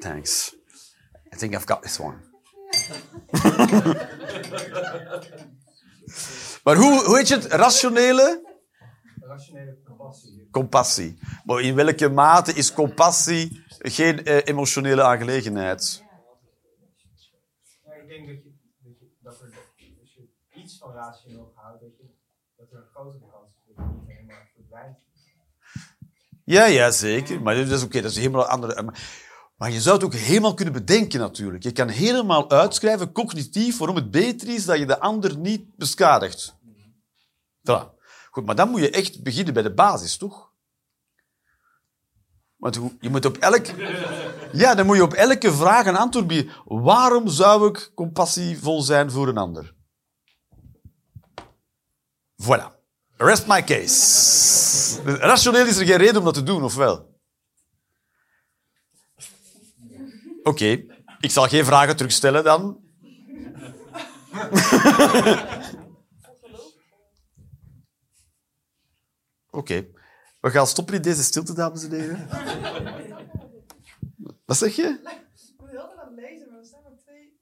Thanks. I think I've got this one. maar hoe, hoe heet je het? Rationele Rationele compassie. Compassie. Maar in welke mate is compassie geen eh, emotionele aangelegenheid? Ja, ik denk dat, je, dat, je, dat er, als je iets van rationeel houdt, dat, je, dat er een kans is dat je niet helemaal verdwijnt. Ja, ja, zeker. Maar dat is oké, dat is helemaal andere... Maar, maar je zou het ook helemaal kunnen bedenken, natuurlijk. Je kan helemaal uitschrijven, cognitief, waarom het beter is dat je de ander niet beschadigt. Voilà. Goed, maar dan moet je echt beginnen bij de basis, toch? Want je moet op elk... Ja, dan moet je op elke vraag een antwoord bieden. Waarom zou ik compassievol zijn voor een ander? Voilà. Rest my case. Rationeel is er geen reden om dat te doen, of wel? Oké, ik zal geen vragen terugstellen dan. Oké, we gaan stoppen in deze stilte, dames en heren. Wat zeg je? Ik moet heel aan het lezen, maar er staan maar twee,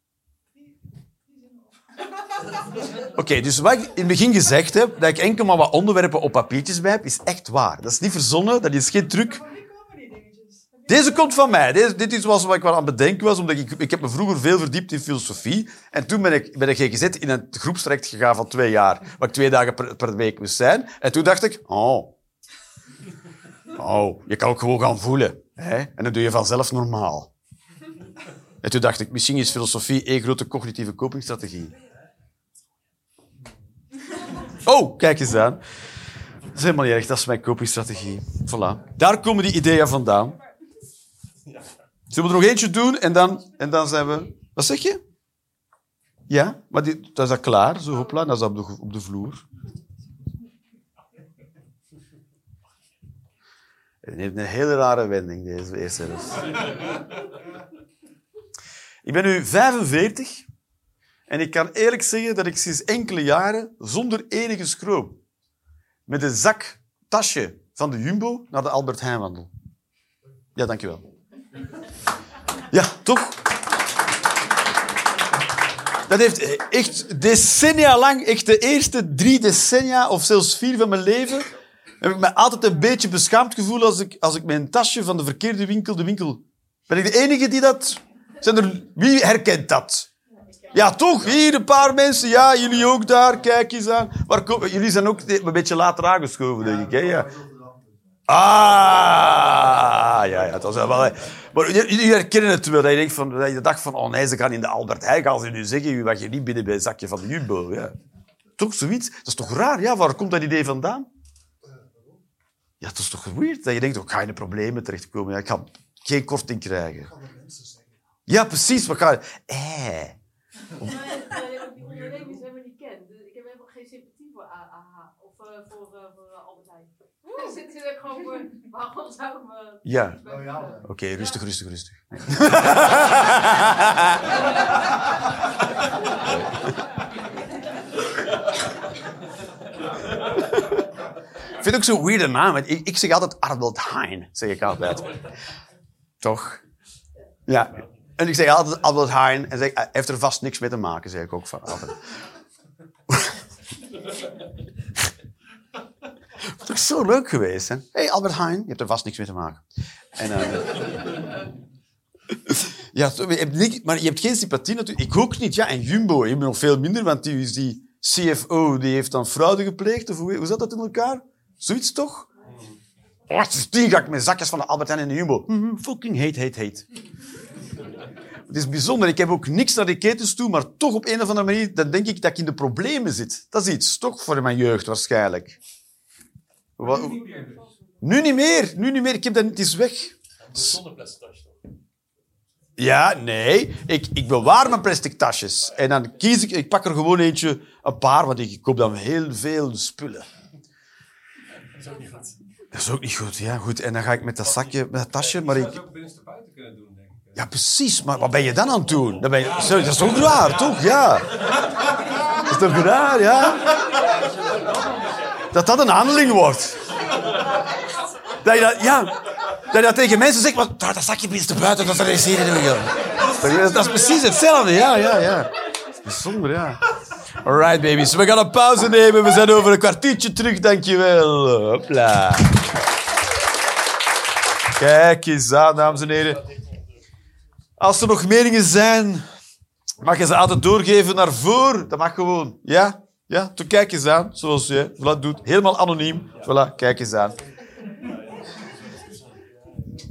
drie, drie zinnen op. Oké, dus wat ik in het begin gezegd heb, dat ik enkel maar wat onderwerpen op papiertjes bij heb, is echt waar. Dat is niet verzonnen, dat is geen truc. Van wie komen die dingetjes? Heb je- Deze komt van mij. Dit is wat ik wel aan het bedenken was, omdat ik, ik heb me vroeger veel verdiept in filosofie. En toen ben ik, ben ik gezet in een groepstraject gegaan van twee jaar, waar ik twee dagen per, per week moest zijn. En toen dacht ik, oh, oh, je kan ook gewoon gaan voelen. Hè? En dan doe je vanzelf normaal. En toen dacht ik, misschien is filosofie één grote cognitieve copingstrategie. Oh, kijk eens aan. Dat is helemaal niet erg, dat is mijn copingstrategie. Voilà. Daar komen die ideeën vandaan. Zullen we er nog eentje doen en dan, en dan zijn we... Wat zeg je? Ja, maar die, dat is dat klaar. Zo, hopla, dat is op de, op de vloer. Het heeft een hele rare wending, deze eerste helft. Ik ben nu 45 en ik kan eerlijk zeggen dat ik sinds enkele jaren zonder enige schroom met een zak tasje van de Jumbo naar de Albert Heijn wandel. Ja, dankjewel. Ja, toch? Dat heeft echt decennia lang, echt de eerste drie decennia of zelfs vier van mijn leven, heb ik me altijd een beetje beschaamd gevoeld als ik, als ik mijn tasje van de verkeerde winkel, de winkel... Ben ik de enige die dat... Zijn er, wie herkent dat? Ja, toch? Hier een paar mensen. Ja, jullie ook daar. Kijk eens aan. Waar jullie zijn ook een beetje later aangeschoven, denk ik. Hè? Ja. Ah, ja, ja, dat was wel... Maar jullie herkennen het wel. Dat je, van, dat je dacht van, oh nee, ze gaan in de Albert Heijn gaan ze nu zeggen wat je niet binnen bij een zakje van de Jumbo. Ja. Toch zoiets? Dat is toch raar? Ja, waar komt dat idee vandaan? Ja, dat is toch weird? Dat je denkt, oh, ik ga in de problemen terechtkomen. Ja, ik ga geen korting krijgen. Ja, precies. Wat ga. Eh. Die ondernemers hebben niet kent. Dus ik heb helemaal geen sympathie voor AH of eh, voor, Ik zit hier gewoon voor, waarom zou ik me... Ja. Loyaal. Oké, rustig, rustig, rustig. Ik vind het ook zo'n weirde naam. Ik, ik zeg altijd Albert Heijn, zeg ik altijd. Toch? Ja. En ik zeg altijd Albert Heijn en zeg, hij heeft er vast niks mee te maken, zeg ik ook van altijd. Het is zo leuk geweest? Hé, hey, Albert Heijn, je hebt er vast niks mee te maken. En, eh, ja, je hebt maar je hebt geen sympathie natuurlijk. Ik ook niet. Ja, en Jumbo, je hebt nog veel minder, want die, die CFO die heeft dan fraude gepleegd. Of hoe, hoe zat dat in elkaar? Zoiets toch? Oh, sindsdien ga ik met zakjes van de Albert Heijn en de Jumbo. Mhm, fucking hate, hate, hate. Het is bijzonder. Ik heb ook niks naar die ketens toe, maar toch op een of andere manier dan denk ik dat ik in de problemen zit. Dat is iets, toch voor mijn jeugd waarschijnlijk. Wat- nu niet meer. Nu niet meer. Ik heb dat niet. Het is weg. Zonder plastic tasje toch? Ja, nee. Ik, ik bewaar mijn plastic tasjes. En dan kies ik... Ik pak er gewoon eentje, een paar, want ik koop dan heel veel spullen. Dat is ook niet goed. Dat is ook niet goed, ja. Goed. En dan ga ik met dat zakje, met dat tasje, maar zou ik... het ook binnenste buiten kunnen doen, denk ik. Ja, precies. Maar wat ben je dan aan het doen? Dan ben je... Sorry, dat is toch raar, toch? Ja. Dat is toch raar, ja? Dat dat een handeling wordt. Dat je dat... Ja. Dat je dat tegen mensen zegt, maar dat zakje binnenste buiten, dat is hier. Dat is precies hetzelfde, ja, ja, ja. Is bijzonder, ja. Alright, babies. We gaan een pauze nemen. We zijn over een kwartiertje terug, dankjewel. Hopla. Kijk eens aan, dames en heren. Als er nog meningen zijn, mag je ze altijd doorgeven naar voren. Dat mag gewoon. Ja? Ja? Toen kijk eens aan, zoals je voilà, doet. Helemaal anoniem. Voilà, kijk eens aan.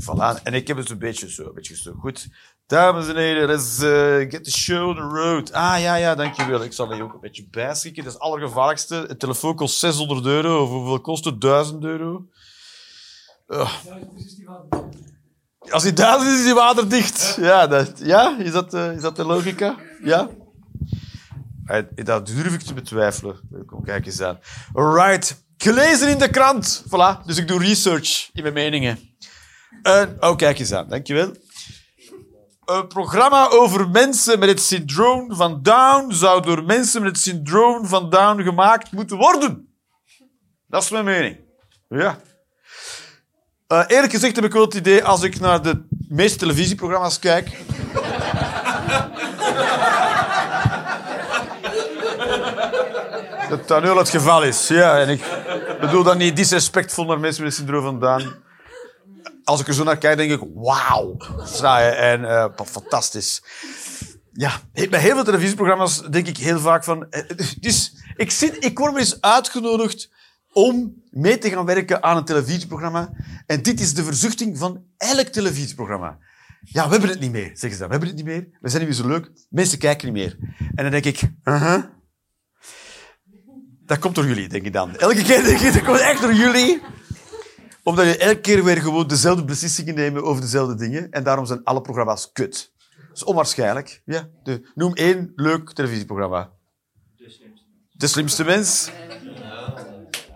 Voilà. En ik heb het een beetje zo, een beetje zo. Goed. Dames en heren, dat is eh, Get the Show on the Road. Ah, ja, ja, dankjewel. Ik zal er ook een beetje bijschikken. Dat is het allergevaarlijkste. Het telefoon kost 600 euro. Of hoeveel kost het? 1000 euro. Ugh. Als hij duizend is, is hij waterdicht. Ja, dat, ja? Is, dat, eh, is dat de logica? Ja? Dat durf ik te betwijfelen. Kijk eens aan. Alright. Gelezen in de krant. Voilà. Dus ik doe research in mijn meningen. En, oh, kijk eens aan. Dankjewel. Een programma over mensen met het syndroom van Down zou door mensen met het syndroom van Down gemaakt moeten worden. Dat is mijn mening. Ja. Eh, eerlijk gezegd heb ik wel het idee, als ik naar de meeste televisieprogramma's kijk... dat dat nu het geval is. Ja, en ik bedoel dat niet disrespectvol naar mensen met het syndroom van. Als ik er zo naar kijk, denk ik, wauw. En eh, fantastisch. Ja, bij heel veel televisieprogramma's denk ik heel vaak van... eh, Dus ik, zit, ik word eens uitgenodigd om mee te gaan werken aan een televisieprogramma. En dit is de verzuchting van elk televisieprogramma. Ja, we hebben het niet meer, zeggen ze dan. We hebben het niet meer. We zijn niet meer zo leuk. Mensen kijken niet meer. En dan denk ik... uh Dat komt door jullie, denk ik dan. Elke keer denk ik, dat komt echt door jullie omdat je elke keer weer gewoon dezelfde beslissingen nemen over dezelfde dingen. En daarom zijn alle programma's kut. Dat is onwaarschijnlijk. Ja, de, noem één leuk televisieprogramma. De slimste mens.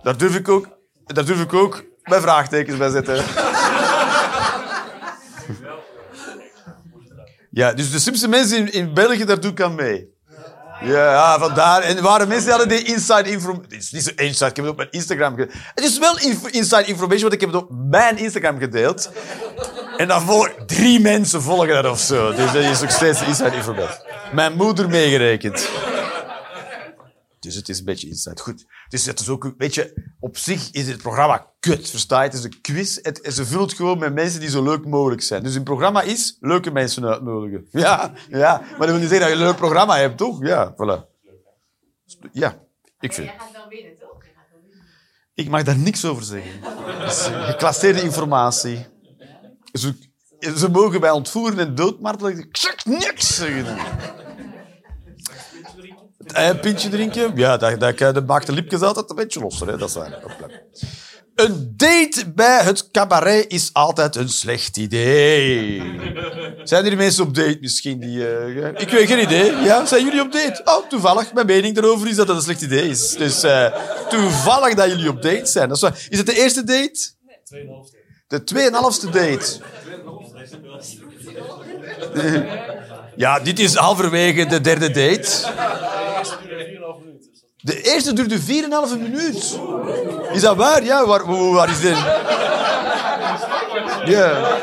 Daar durf ik ook, daar durf ik ook mijn vraagtekens bij zetten. Ja, dus de slimste mensen in, in België, daar doe ik aan mee. Ja, ja, vandaar. En waren mensen hadden die inside information. Het is niet zo inside, ik heb het op mijn Instagram gedeeld. Het is wel inside information, want ik heb het op mijn Instagram gedeeld. En volgen drie mensen volgen dat of zo. Dus dat is nog steeds inside information. Mijn moeder meegerekend. Dus het is een beetje inside. Goed. Dus het is ook, weet je, op zich is het programma kut, versta je? Het is een quiz. Het, ze vult gewoon met mensen die zo leuk mogelijk zijn. Dus een programma is leuke mensen uitnodigen. Ja, ja. Maar dat wil niet zeggen dat je een leuk programma hebt, toch? Ja, voilà. Ja, ik vind. Jij gaat wel winnen, toch? Ik mag daar niks over zeggen. Geclasseerde informatie. Ze, ze mogen bij ontvoeren en doodmartelen. Ik zeg niks zeggen. Een pintje drinken? Ja, dat, dat, dat maakt de lipjes altijd een beetje losser. Hè? Dat. Hopla. Een date bij het cabaret is altijd een slecht idee. Zijn er mensen op date misschien die... eh, ik weet geen idee. Ja, zijn jullie op date? Oh, toevallig. Mijn mening daarover is dat het een slecht idee is. Dus eh, toevallig dat jullie op date zijn. Dat is, het de eerste date? Tweeënhalfste. De tweeënhalfste date. Ja, dit is halverwege de derde date. De eerste duurde 4,5 minuut. Is dat waar? Ja, waar, waar, is dit? Ja.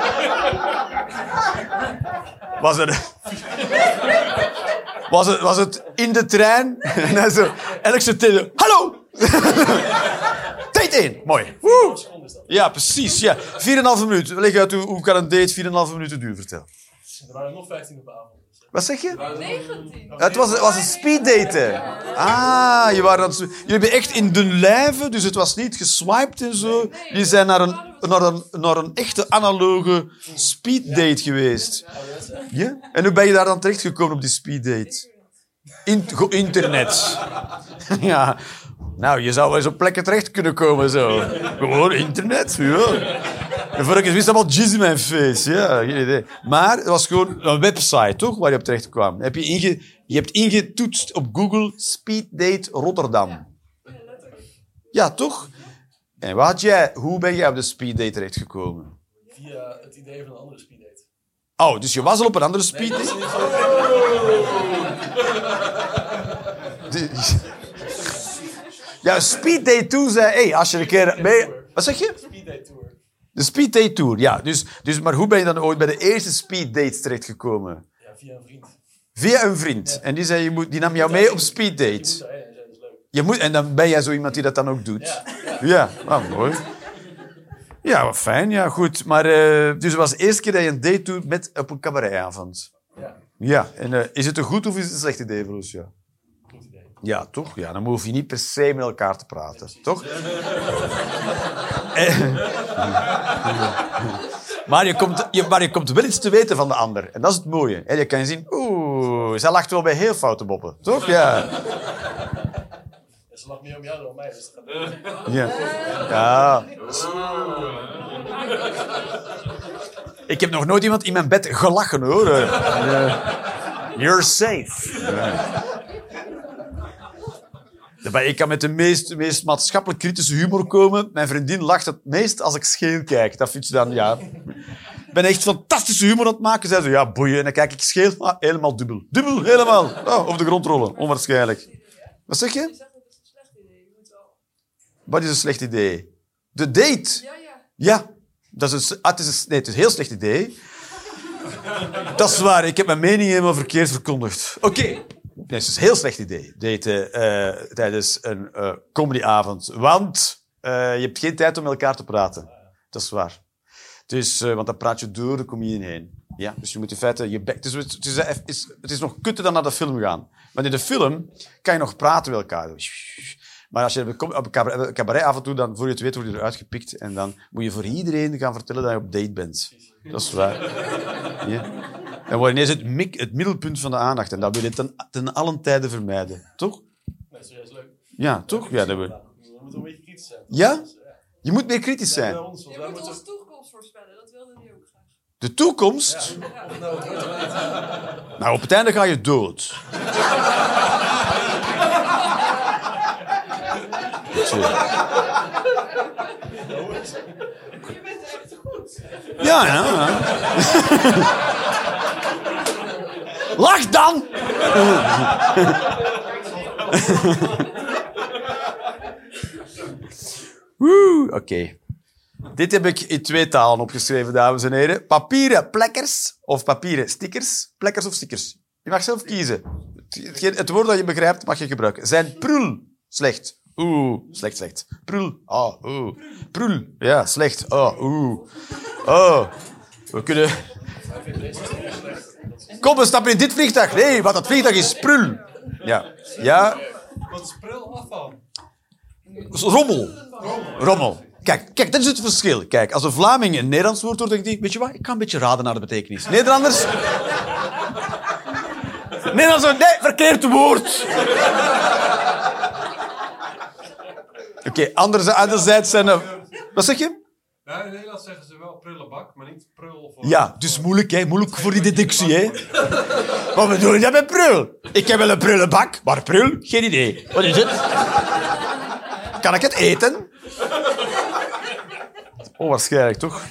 Was het... Was het, was het in de trein? En hij zo... Zo tegen... Hallo! Date 1. Mooi. Ja, precies. Ja. 4,5 minuten. Leg uit, hoe, hoe kan een date 4,5 minuten duren? Vertel. Er waren nog 15 op. Wat zeg je? 19. Het was, het was een speeddaten. Ah, je waren jullie hebben echt in de lijven, dus het was niet geswiped en zo. Jullie zijn naar een, naar een, naar een echte analoge speeddate geweest. Ja? En hoe ben je daar dan terechtgekomen op die speeddate? In, internet. Ja. Nou, je zou wel eens op plekken terecht kunnen komen, zo. Gewoon internet, ja. En voor ik wist, allemaal jizz in mijn face. Ja, geen idee. Maar het was gewoon een website, toch, waar je op terecht kwam. Heb je, inge, je hebt ingetoetst op Google Speeddate Rotterdam. Ja, toch? En wat had jij, hoe ben jij op de speeddate terechtgekomen? Via het idee van een andere speeddate. Oh, dus je was al op een andere speeddate? Die- Ja, Speeddate Tour zei, hey, als je een keer mee... Wat zeg je? Speeddate tour. De Speeddate Tour, ja. Dus, dus, maar hoe ben je dan ooit bij de eerste Speeddate terechtgekomen? Ja, via een vriend. Via een vriend. En die, zei, je moet, die nam jou mee op Speeddate. Ja, en zei, dat is leuk. Je moet, en dan ben jij zo iemand die dat dan ook doet. Ja, ah, mooi. Ja, wat fijn. Ja, goed. Maar, eh, dus het was de eerste keer dat je een date doet met, op een cabaretavond. Ja, Ja. En eh, is het een goed of is het een slecht idee voor ons? Ja. goed idee. Ja, toch? Ja, dan hoef je niet per se met elkaar te praten. toch? Maar, je komt, je, maar je komt wel iets te weten van de ander. En dat is het mooie. En je kan zien, oeh, zij lacht wel bij heel foute boppen. Toch? Ja. Ze lacht meer om jou dan om mij. Dus Ja. ja. Ik heb nog nooit iemand in mijn bed gelachen, hoor. You're safe. Ja. Ik kan met de meest, meest maatschappelijk kritische humor komen. Mijn vriendin lacht het meest als ik scheel kijk. Dat vindt ze dan, ja... Ik ben echt fantastische humor aan het maken. Zei ze, ja, boeien. En dan kijk ik scheel, ah, helemaal dubbel. Dubbel, helemaal. Oh, op de grond rollen, onwaarschijnlijk. Wat zeg je? Wat is een slecht idee? De date. Ja, ja. Ja, dat is een, ah, het, is een, nee, het is een heel slecht idee. dat is waar, ik heb mijn mening helemaal verkeerd verkondigd. Oké. Het is een heel slecht idee, daten eh, tijdens een eh, comedyavond. Want eh, je hebt geen tijd om met elkaar te praten. Dat is waar. Dus, want dan praat je door de comedian heen. Ja, dus je moet in feite je bek... Het is, het, is, het, is, nog kutter dan naar de film gaan. Want in de film kan je nog praten met elkaar. Maar als je op een cabaret- af dan voor je het weet, word je eruit gepikt. En dan moet je voor iedereen gaan vertellen dat je op date bent. Dat is waar. Ja. Dan word je ineens het, mik, het middelpunt van de aandacht. En dat wil je ten, ten allen tijde vermijden. Toch? Nee, is juist leuk. Ja, toch? Ja, dat wil... We moeten een beetje kritisch zijn. Ja? Je moet meer kritisch zijn. ons, Je moet moeten... onze toekomst voorspellen. Dat wilde hij ook graag. De toekomst... Nou, wordt op het einde ga je dood. Je bent echt goed. Ja, ja. ja. Lach dan! Oké. Dit heb ik in twee talen opgeschreven, dames en heren. Papieren plekkers of papieren stickers. Plekkers of stickers. Je mag zelf kiezen. Het, woord dat je begrijpt mag je gebruiken. Zijn prul slecht. Oeh, slecht, slecht. Prul. Ah, oeh. Prul. Ja, slecht. Oh, oeh. Oh. We kunnen... Kom, we stappen in dit vliegtuig. Nee, wat dat vliegtuig is, prul. Ja. Ja, Wat is prul afval? rommel. Rommel. Kijk, kijk, dat is het verschil. Kijk, als een Vlaming een Nederlands woord hoort, dan denkt hij, weet je wat, ik kan een beetje raden naar de betekenis. Nederlanders... Nederlanders, nee, verkeerd woord. Oké, anderzijds, anderzijds zijn. Wat zeg je? Ja, in Nederland zeggen ze wel prullenbak, maar niet prul. Voor Ja, dus moeilijk, hè? Moeilijk voor die deductie, hè? Wat bedoel je met prul? Ik heb wel een prullenbak, maar prul? Geen idee. Wat is het? Kan ik het eten? Onwaarschijnlijk, toch?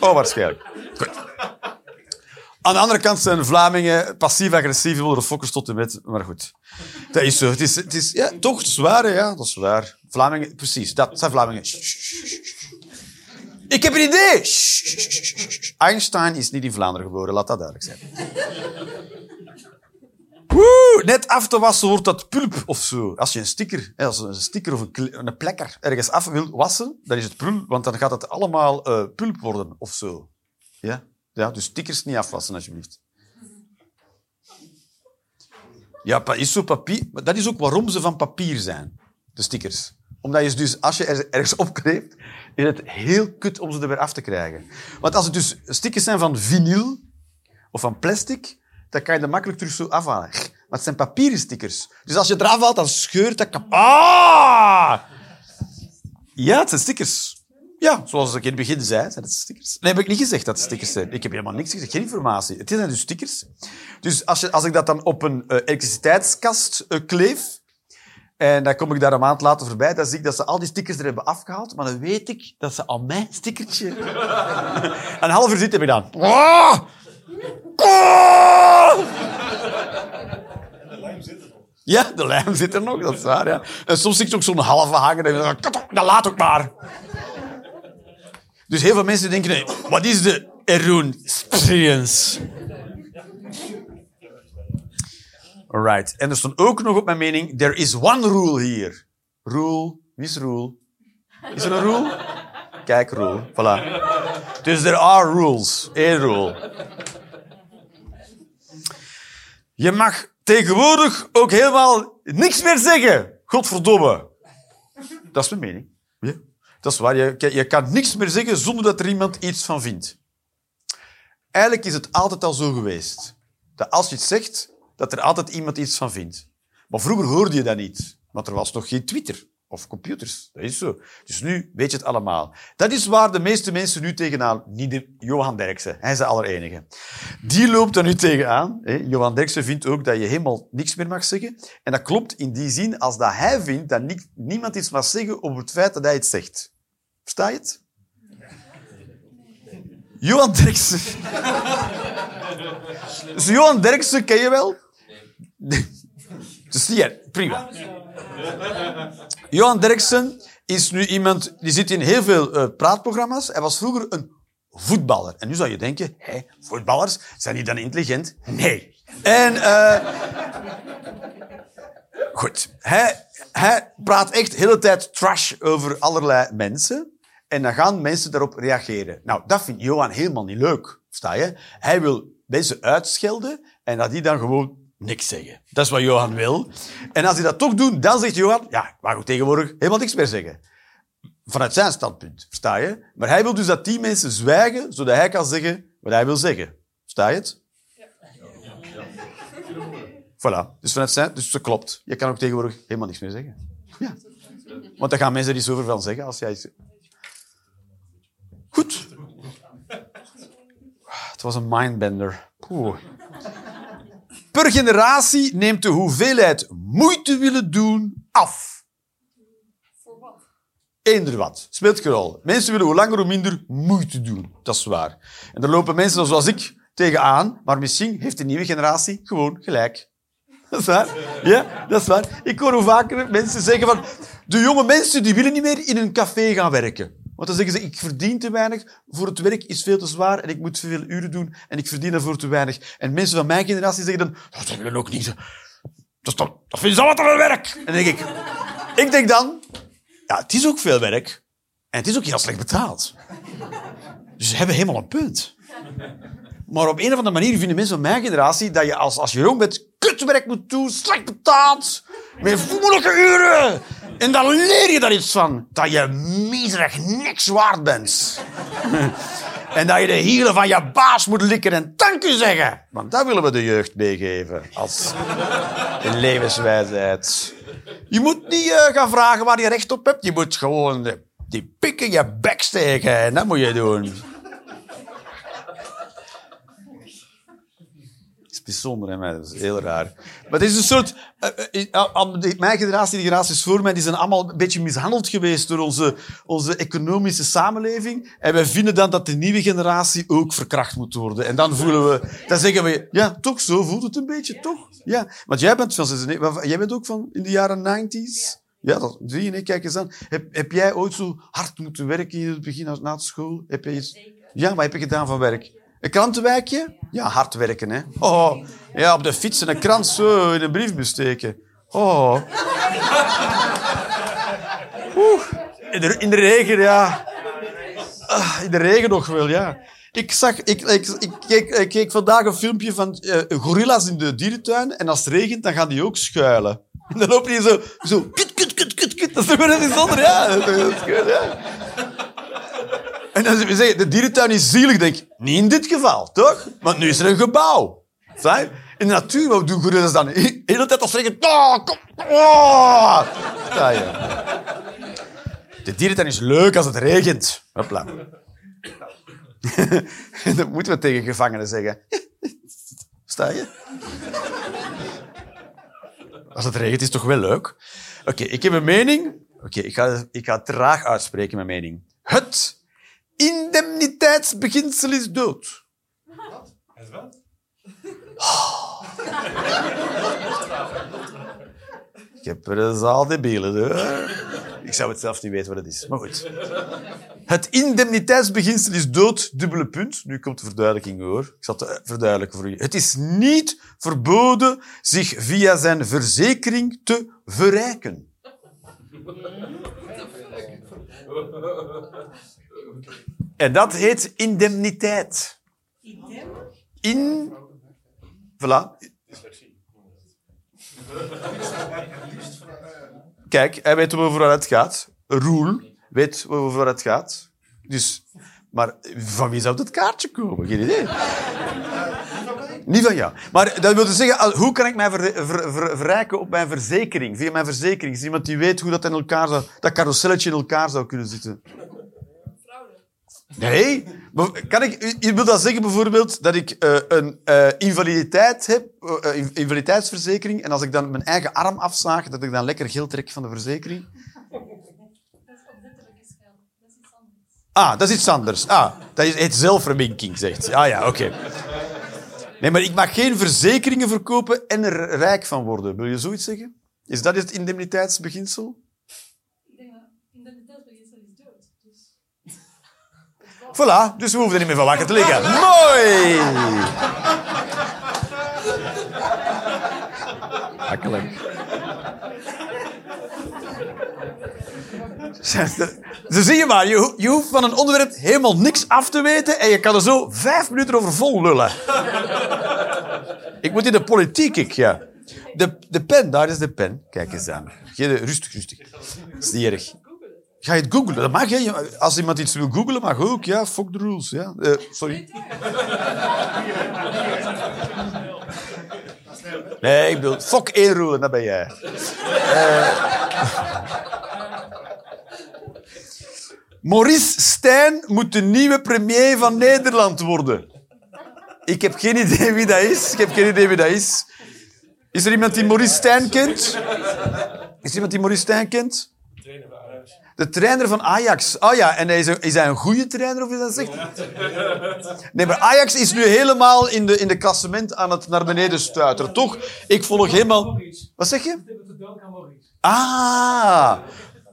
Onwaarschijnlijk. Goed. Aan de andere kant zijn Vlamingen passief-agressief, willen de fokkers tot en met. Maar goed, dat is zo. Het is, het is, ja, toch, dat is waar, hè, ja, dat is waar. Vlamingen, precies, dat zijn Vlamingen. Ik heb een idee! Einstein is niet in Vlaanderen geboren, laat dat duidelijk zijn. Woe, net af te wassen wordt dat pulp of zo. Als je een sticker, als een sticker of een, een plekker ergens af wil wassen, dan is het prul, want dan gaat het allemaal eh, pulp worden of zo. Ja? ja, dus stickers niet afwassen, alsjeblieft. Ja, is zo papier. Maar dat is ook waarom ze van papier zijn, de stickers. Omdat je dus, als je er ergens opkleedt, is het heel kut om ze er weer af te krijgen. Want als het dus stickers zijn van vinyl of van plastic, dan kan je dat makkelijk terug zo afhalen. Maar het zijn papieren stickers. Dus als je eraf haalt, dan scheurt dat kapot. Ah! Ja, het zijn stickers. Ja, zoals ik in het begin zei, zijn het stickers. Nee, heb ik niet gezegd dat het stickers zijn. Ik heb helemaal niks gezegd, geen informatie. Het zijn dus stickers. Dus als, je, als ik dat dan op een eh, elektriciteitskast eh, kleef, en dan kom ik daar een maand later voorbij, dan zie ik dat ze al die stickers er hebben afgehaald, maar dan weet ik dat ze aan mijn stickertje... een half uur zitten heb ik dan... Ah! Ah! Ja, de lijm zit er nog, dat is waar, ja. En soms zie ik ook zo'n halve hangen en dan denk ik, dat laat ook maar. Dus heel veel mensen denken, nee, wat is de Eroon experience? Alright. En er stond ook nog op mijn mening, there is one rule here. Rule, wie is rule? Is er een rule? Kijk, rule. Voilà. Dus there are rules. Eén rule. Je mag tegenwoordig ook helemaal niks meer zeggen. Godverdomme. Dat is mijn mening. Ja. Dat is waar. Je, je kan niks meer zeggen zonder dat er iemand iets van vindt. Eigenlijk is het altijd al zo geweest. Dat als je iets zegt, dat er altijd iemand iets van vindt. Maar vroeger hoorde je dat niet. Want er was nog geen Twitter of computers. Dat is zo. Dus nu weet je het allemaal. Dat is waar de meeste mensen nu tegenaan... Niet de Johan Derksen, hij is de allerenige. Die loopt er nu tegenaan. Johan Derksen vindt ook dat je helemaal niks meer mag zeggen. En dat klopt in die zin als dat hij vindt dat ni- niemand iets mag zeggen over het feit dat hij het zegt. Versta je het? Johan Derksen. Dus Johan Derksen ken je wel? Dus hier, prima. Johan Derksen is nu iemand die zit in heel veel eh, praatprogramma's. Hij was vroeger een voetballer. En nu zou je denken, hé, voetballers, zijn die dan intelligent? Nee. En eh, goed, hij, hij praat echt de hele tijd trash over allerlei mensen. En dan gaan mensen daarop reageren. Nou, dat vindt Johan helemaal niet leuk. Sta je? Hij wil mensen uitschelden en dat die dan gewoon niks zeggen. Dat is wat Johan wil. En als hij dat toch doet, dan zegt Johan, ja, ik mag ook tegenwoordig helemaal niks meer zeggen. Vanuit zijn standpunt, versta je? Maar hij wil dus dat die mensen zwijgen, zodat hij kan zeggen wat hij wil zeggen. Versta je het? Voilà. Dus vanuit zijn... Dus dat klopt. Je kan ook tegenwoordig helemaal niks meer zeggen. Ja. Want dan gaan mensen er iets over van zeggen als jij... Goed. Het was een mindbender. Poeh. Per generatie neemt de hoeveelheid moeite willen doen af. Voor wat? Eender wat. Speelt geen rol. Mensen willen hoe langer hoe minder moeite doen. Dat is waar. En er lopen mensen zoals ik tegenaan, maar misschien heeft de nieuwe generatie gewoon gelijk. Dat is waar. Ja, dat is waar. Ik hoor hoe vaker mensen zeggen van... De jonge mensen die willen niet meer in een café gaan werken. Want dan zeggen ze, ik verdien te weinig, voor het werk is veel te zwaar en ik moet veel uren doen en ik verdien daarvoor te weinig. En mensen van mijn generatie zeggen dan, "Oh, dat willen ook niet. Dat, toch, dat vinden ze allemaal werk. En denk ik, ik denk dan, ja, het is ook veel werk. En het is ook heel slecht betaald. Dus ze hebben helemaal een punt. Maar op een of andere manier vinden mensen van mijn generatie dat je als, als je jong bent kutwerk moet doen, slecht betaald, met moeilijke uren. En dan leer je daar iets van. Dat je miserig niks waard bent. En dat je de hielen van je baas moet likken en dank u zeggen. Want dat willen we de jeugd meegeven als een levenswijsheid. Je moet niet eh, gaan vragen waar je recht op hebt. Je moet gewoon die pik in je bek steken. En dat moet je doen. Is bijzonder, hè, mij. Dat is heel raar. Maar het is een soort... eh, eh, eh, mijn generatie, die generaties voor mij, die zijn allemaal een beetje mishandeld geweest door onze, onze economische samenleving. En wij vinden dan dat de nieuwe generatie ook verkracht moet worden. En dan voelen we... Dan zeggen we... Ja, toch zo voelt het een beetje, toch? Ja. Want jij bent van... 96 Jij bent ook van in de jaren 90s? Ja, dat zie je. hè. Kijk eens aan. Heb, heb jij ooit zo hard moeten werken in het begin na de school? Heb iets... Ja, wat heb je gedaan van werk? Een krantenwijkje? Ja, hard werken, hè. Oh, ja, op de fiets en een krant zo in een briefbus steken. Oh. Oeh. In de, in de regen, ja. Ah, in de regen nog wel, ja. Ik, zag, ik, ik, ik, keek, ik keek vandaag een filmpje van eh, gorilla's in de dierentuin. En als het regent, dan gaan die ook schuilen. En dan lopen die zo... zo kut, kut, kut, kut, kut. Dat is toch wel een bijzonder, ja. Dat is goed, ja. En dan zeggen de dierentuin is zielig. Denk ik, niet in dit geval, toch? Want nu is er een gebouw. Zie je? In de natuur, wat doen gorillas dan? De hele tijd als zeggen... Oh, kom, oh. De dierentuin is leuk als het regent. Hopla. Dat moeten we tegen gevangenen zeggen. Sta je? Als het regent is het toch wel leuk? Oké, ik heb een mening. Oké, ik, ga, ik ga traag uitspreken mijn mening. Het indemniteitsbeginsel is dood. Wat? Ik heb er een zaal debielen. hoor. Ik zou het zelf niet weten wat het is, maar goed. Het indemniteitsbeginsel is dood, dubbele punt. Nu komt de verduidelijking hoor. Ik zal het eh, verduidelijken voor u. Het is niet verboden zich via zijn verzekering te verrijken. En dat heet indemniteit. In... Voilà. Kijk, hij weet over het gaat. Roel weet over het gaat. Dus, maar van wie zou dat kaartje komen? Geen idee. Niet van jou. Maar dat wil dus zeggen, hoe kan ik mij ver, ver- ver- verrijken op mijn verzekering? Via mijn verzekering. Is er iemand die weet hoe dat in elkaar zou, dat carouselletje in elkaar zou kunnen zitten? Nee. Maar Kan ik, je wil dat zeggen bijvoorbeeld dat ik eh, een eh, invaliditeit heb, eh, in- invaliditeitsverzekering, en als ik dan mijn eigen arm afzaag, dat ik dan lekker geld trek van de verzekering? Dat is opzettelijk is geld. Dat is iets anders. Ah, dat is iets anders. Ah, dat is het zelfverminking, zegt. Ah ja, oké. Nee, maar ik mag geen verzekeringen verkopen en er rijk van worden. Wil je zoiets zeggen? Is dat het indemniteitsbeginsel? Ik denk dat indemniteitsbeginsel is dood. Dus Voilà, dus we hoeven er niet meer van wakker te liggen. Mooi! Makkelijk. Zo zie je maar, je, je hoeft van een onderwerp helemaal niks af te weten en je kan er zo vijf minuten over vol lullen. Ik moet in de politiek, ik, ja. De, de pen, daar is de pen. Kijk eens aan. Geen- Rustig, rustig. Dat niet erg. Ga je het googlen? Dat mag, hè. Als iemand iets wil googlen, mag ook. Ja, fuck the rules. Ja. Eh, sorry. Nee, ik bedoel, fuck één rule, dat ben jij. Eh. Maurice Stijn moet de nieuwe premier van Nederland worden. Ik heb geen idee wie dat is. Ik heb geen idee wie dat is. Is er iemand die Maurice Stijn kent? Is er iemand die Maurice Stijn kent? De trainer van Ajax. Oh ja, en hij is, is hij een goede trainer of is dat zegt? Nee, maar Ajax is nu helemaal in de, in de klassement aan het naar beneden stuiteren. Toch? Ik volg helemaal... Wat zeg je? Ah,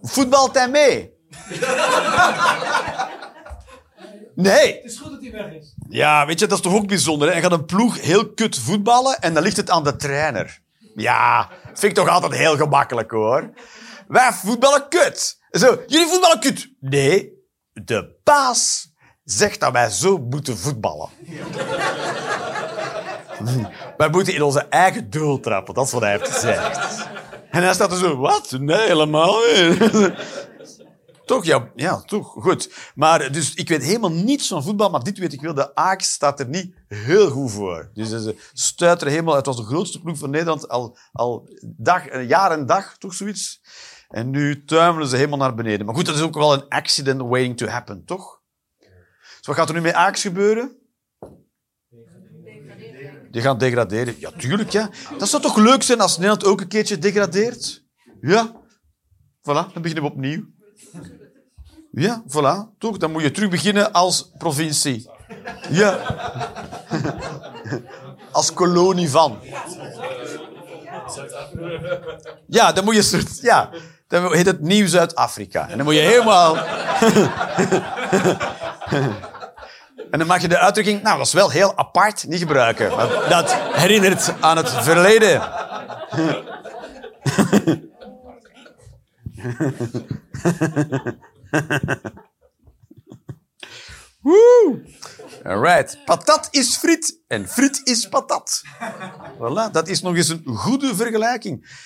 voetbalt hij mee? Nee. Het is goed dat hij weg is. Ja, weet je, dat is toch ook bijzonder. Hè? Hij gaat een ploeg heel kut voetballen en dan ligt het aan de trainer. Ja, vind ik toch altijd heel gemakkelijk, hoor. Wij voetballen kut. Zo, jullie voetballen kut. Nee, de baas zegt dat wij zo moeten voetballen. Wij moeten in onze eigen doel trappen, dat is wat hij heeft gezegd. En hij staat er zo, wat? Nee, helemaal niet. Toch, ja, ja, toch, goed. Maar dus, ik weet helemaal niets van voetbal, maar dit weet ik wel. De Ajax staat er niet heel goed voor. Dus ze stuiteren helemaal... Het was de grootste ploeg van Nederland al, al dag, een jaar en dag, toch zoiets? En nu tuimelen ze helemaal naar beneden. Maar goed, dat is ook wel een accident waiting to happen, toch? Dus wat gaat er nu met Ajax gebeuren? Die gaan degraderen. Ja, tuurlijk, ja. Dat zou toch leuk zijn als Nederland ook een keertje degradeert? Ja. Voilà, dan beginnen we opnieuw. Ja, voilà. Toch? Dan moet je terug beginnen als provincie. Ja. Als kolonie van. Ja, dan moet je... Ja, dan heet het Nieuw Zuid-Afrika. En dan moet je helemaal... En dan mag je de uitdrukking, nou, dat is wel heel apart, niet gebruiken. Want dat herinnert aan het verleden. Woe! Alright. Patat is friet en friet is patat. Voilà, dat is nog eens een goede vergelijking.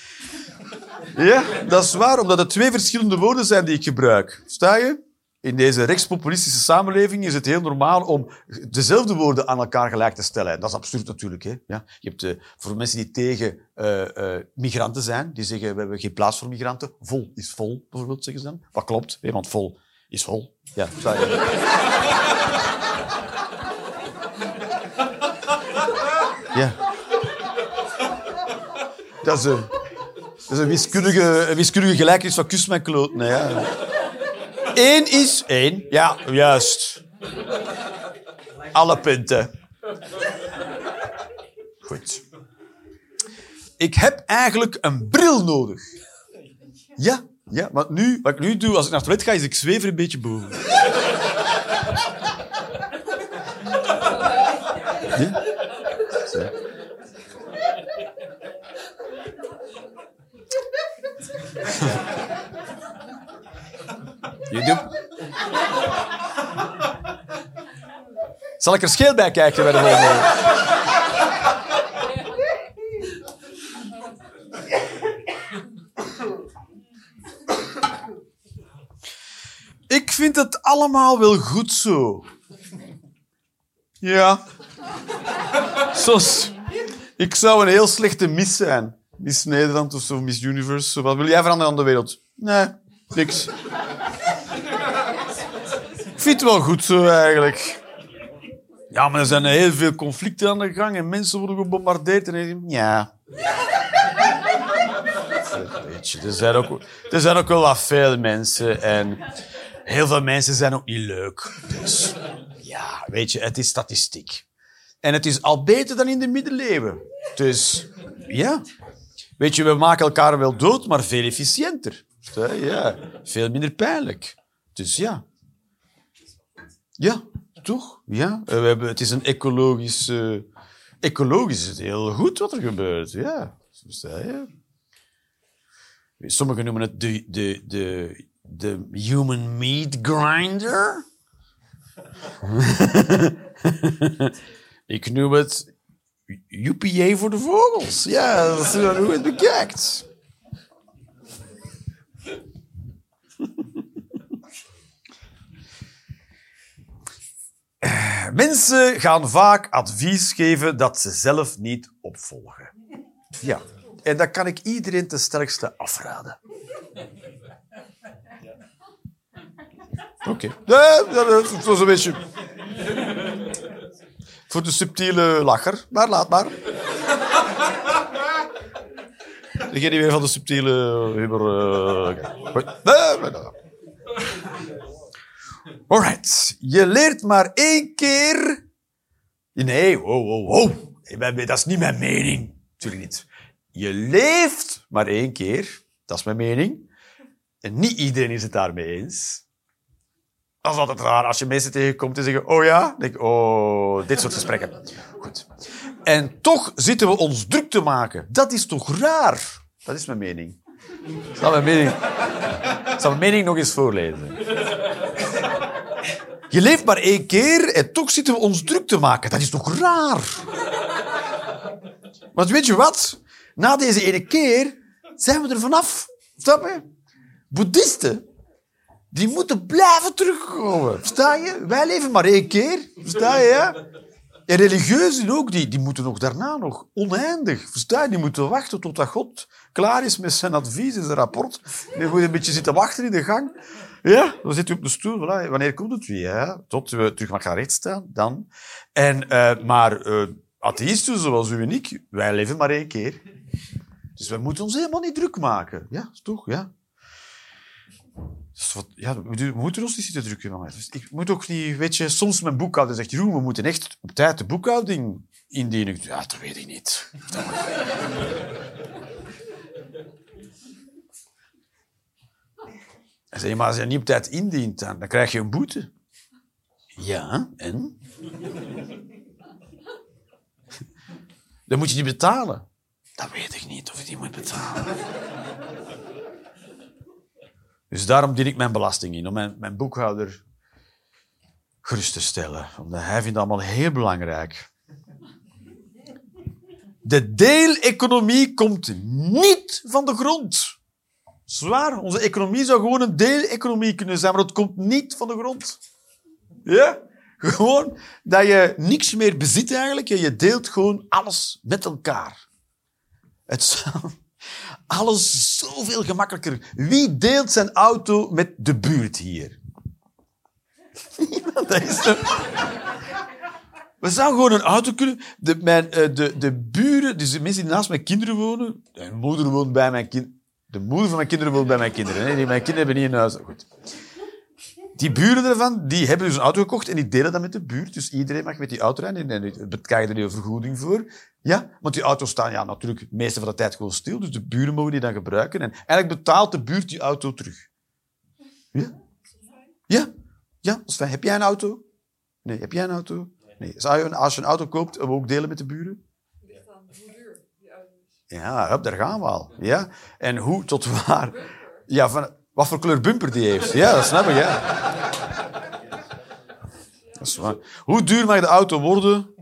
Ja, dat is waar, omdat het twee verschillende woorden zijn die ik gebruik. Sta je? In deze rechtspopulistische samenleving is het heel normaal om dezelfde woorden aan elkaar gelijk te stellen. Dat is absurd natuurlijk. Hè? Ja, je hebt eh, voor mensen die tegen eh, eh, migranten zijn, die zeggen we hebben geen plaats voor migranten. Vol is vol, bijvoorbeeld, zeggen ze dan. Wat klopt, hè, want vol is vol. Ja. Ja. Dat is een, dat is een wiskundige, een wiskundige van kus met kloot. Nee, ja. Eén is één. Ja, juist. Alle punten. Goed. Ik heb eigenlijk een bril nodig. Ja, ja, want nu, wat ik nu doe als ik naar het toilet ga, is ik zweef er een beetje boven. Ja? Je doet... Zal ik er scheel bij kijken bij de volgende? Ik vind het allemaal wel goed zo. Ja. Sos. Ik zou een heel slechte Miss zijn. Miss Nederland of zo, Miss Universe. Wat wil jij veranderen aan de wereld? Nee, niks. Vind het wel goed zo, eigenlijk. Ja, maar er zijn heel veel conflicten aan de gang en mensen worden gebombardeerd. En ik ja. Weet je, er zijn, ook, er zijn ook wel wat veel mensen en heel veel mensen zijn ook niet leuk. Dus ja, weet je, het is statistiek. En het is al beter dan in de middeleeuwen. Dus ja. Weet je, we maken elkaar wel dood, maar veel efficiënter. Ja, veel minder pijnlijk. Dus ja. Ja, toch? Ja. Eh, We hebben, het is een ecologisch... ecologisch is het heel goed wat er gebeurt. Ja. Sommigen noemen het de, de, de, de human meat grinder. Ik noem het UPA voor de vogels. Ja, dat is hoe het bekijkt. Mensen gaan vaak advies geven dat ze zelf niet opvolgen. Ja, en dat kan ik iedereen ten sterkste afraden. Oké. Ja, dat was een beetje... Voor de subtiele lacher. Maar laat maar. Degene die weer van de subtiele eh, nee. Alright. Je leert maar één keer... Nee, wow, wow, wow. Dat is niet mijn mening. Natuurlijk niet. Je leeft maar één keer. Dat is mijn mening. En niet iedereen is het daarmee eens. Dat is altijd raar als je mensen tegenkomt en zeggen: Oh ja? Dan denk ik: Oh, dit soort gesprekken. Goed. En toch zitten we ons druk te maken. Dat is toch raar? Dat is mijn mening. Ik zal mijn mening, ik zal mijn mening nog eens voorlezen. Je leeft maar één keer en toch zitten we ons druk te maken. Dat is toch raar? Want weet je wat? Na deze ene keer zijn we er vanaf. Snap je? Boeddhisten, die moeten blijven terugkomen. Versta je? Wij leven maar één keer. Versta je? En religieuzen ook, die, die moeten nog daarna nog oneindig. Versta je? Die moeten wachten totdat God klaar is met zijn advies en zijn rapport. Die moet een beetje zitten wachten in de gang. Ja, dan zit u op de stoel. Voilà. Wanneer komt het weer? Tot we terug mag gaan rechtstaan, dan. En, eh, maar eh atheïsten zoals u en ik, wij leven maar één keer. Dus we moeten ons helemaal niet druk maken. Ja, is toch? Ja. Dus ja, we, moeten ons niet zitten drukken. man. Dus ik moet ook niet, weet je, soms mijn boekhouder zegt, Jeroen, we moeten echt op tijd de boekhouding indienen. Ja, dat weet ik niet. Hij zei, maar als je niet op tijd indient, dan, dan krijg je een boete. Ja, en? Dan moet je die betalen. Dat weet ik niet of ik die moet betalen. Dus daarom dien ik mijn belasting in, om mijn, mijn boekhouder gerust te stellen. Omdat hij vindt het allemaal heel belangrijk. De deeleconomie komt niet van de grond. Zwaar, onze economie zou gewoon een deeleconomie kunnen zijn, maar dat komt niet van de grond. Ja? Gewoon dat je niks meer bezit eigenlijk en je deelt gewoon alles met elkaar. Het zou alles zoveel gemakkelijker. Wie deelt zijn auto met de buurt hier? Niemand, We zouden gewoon een auto kunnen... De, mijn, eh, de, de buren, dus de mensen die naast mijn kinderen wonen... Mijn moeder woont bij mijn kind... De moeder van mijn kinderen woont bij mijn kinderen. Mijn kinderen hebben niet een huis. Goed. Die buren ervan, die hebben dus een auto gekocht en die delen dat met de buurt. Dus iedereen mag met die auto rijden en die krijgen er een vergoeding voor. Ja, want die auto's staan ja, natuurlijk de meeste van de tijd gewoon stil. Dus de buren mogen die dan gebruiken. En eigenlijk betaalt de buurt die auto terug. Ja? Ja, ja. Heb jij een auto? Nee, heb jij een auto? Nee. Zou je, een- als je een auto koopt, we ook delen met de buren? Ja, hup, daar gaan we al. Ja? En hoe tot waar? Ja, van, wat voor kleur bumper die heeft. Ja, dat snap ik, ja. Dat is waar. Hoe duur mag de auto worden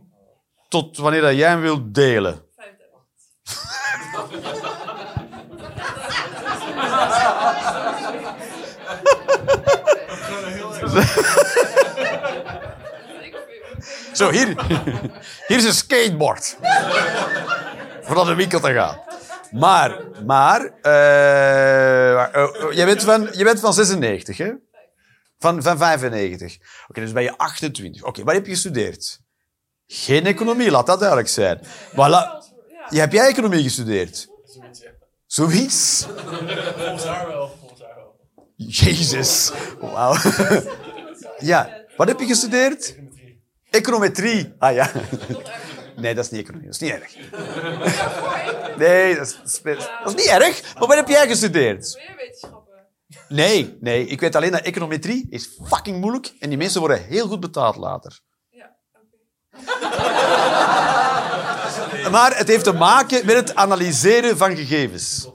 tot wanneer dat jij hem wilt delen? 35. Ik vind- Zo, hier, hier is een skateboard. Voor naar de winkel te gaan. Maar, maar, eh, jij, bent van, je bent van 96, hè? Van, van 95. Oké, dus ben je 28. Oké, wat heb je gestudeerd? Geen economie, laat dat duidelijk zijn. Maar la, je, heb jij economie gestudeerd? Zoiets, ja. Zoiets? Volgens haar wel, volgens haar wel. Jezus. Wauw. Ja, wat heb je gestudeerd? Econometrie. Ah ja. Nee, dat is niet economie. Dat is niet erg. Nee, dat is, dat is niet erg. Maar wat heb jij gestudeerd? Nee, nee. Ik weet alleen dat econometrie is fucking moeilijk en die mensen worden heel goed betaald later. Maar het heeft te maken met het analyseren van gegevens.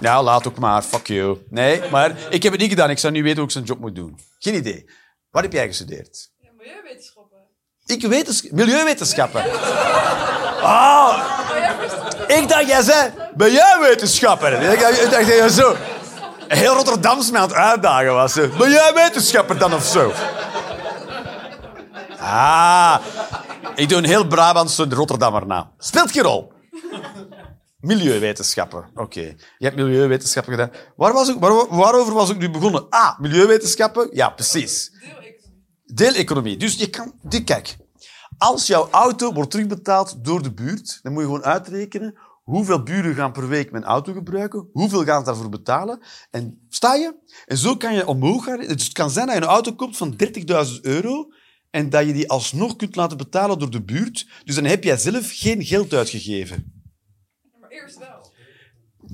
Ja, laat ook maar. Fuck you. Nee, maar ik heb het niet gedaan. Ik zou nu weten hoe ik zijn job moet doen. Geen idee. Wat heb jij gestudeerd? Ja, milieuwetenschappen. Ik wetens milieuwetenschappen. Ah, ik dacht jij zei milieuwetenschapper. Ik dacht, ik dacht dat je zo heel Rotterdams me aan het uitdagen was. zo. Milieuwetenschapper dan of zo. Ah, ik doe een heel Brabantse Rotterdammer na. Speelt geen rol. Milieuwetenschappen. Oké. Je hebt milieuwetenschappen gedaan. Waar was waar, waarover was ik nu begonnen? Ah, milieuwetenschappen. Ja, precies. Deeleconomie. Dus je kan... Die, kijk. Als jouw auto wordt terugbetaald door de buurt, dan moet je gewoon uitrekenen hoeveel buren gaan per week mijn auto gebruiken, hoeveel gaan ze daarvoor betalen. En sta je? En zo kan je omhoog gaan. Dus het kan zijn dat je een auto koopt van 30.000 euro en dat je die alsnog kunt laten betalen door de buurt. Dus dan heb jij zelf geen geld uitgegeven. Maar eerst wel.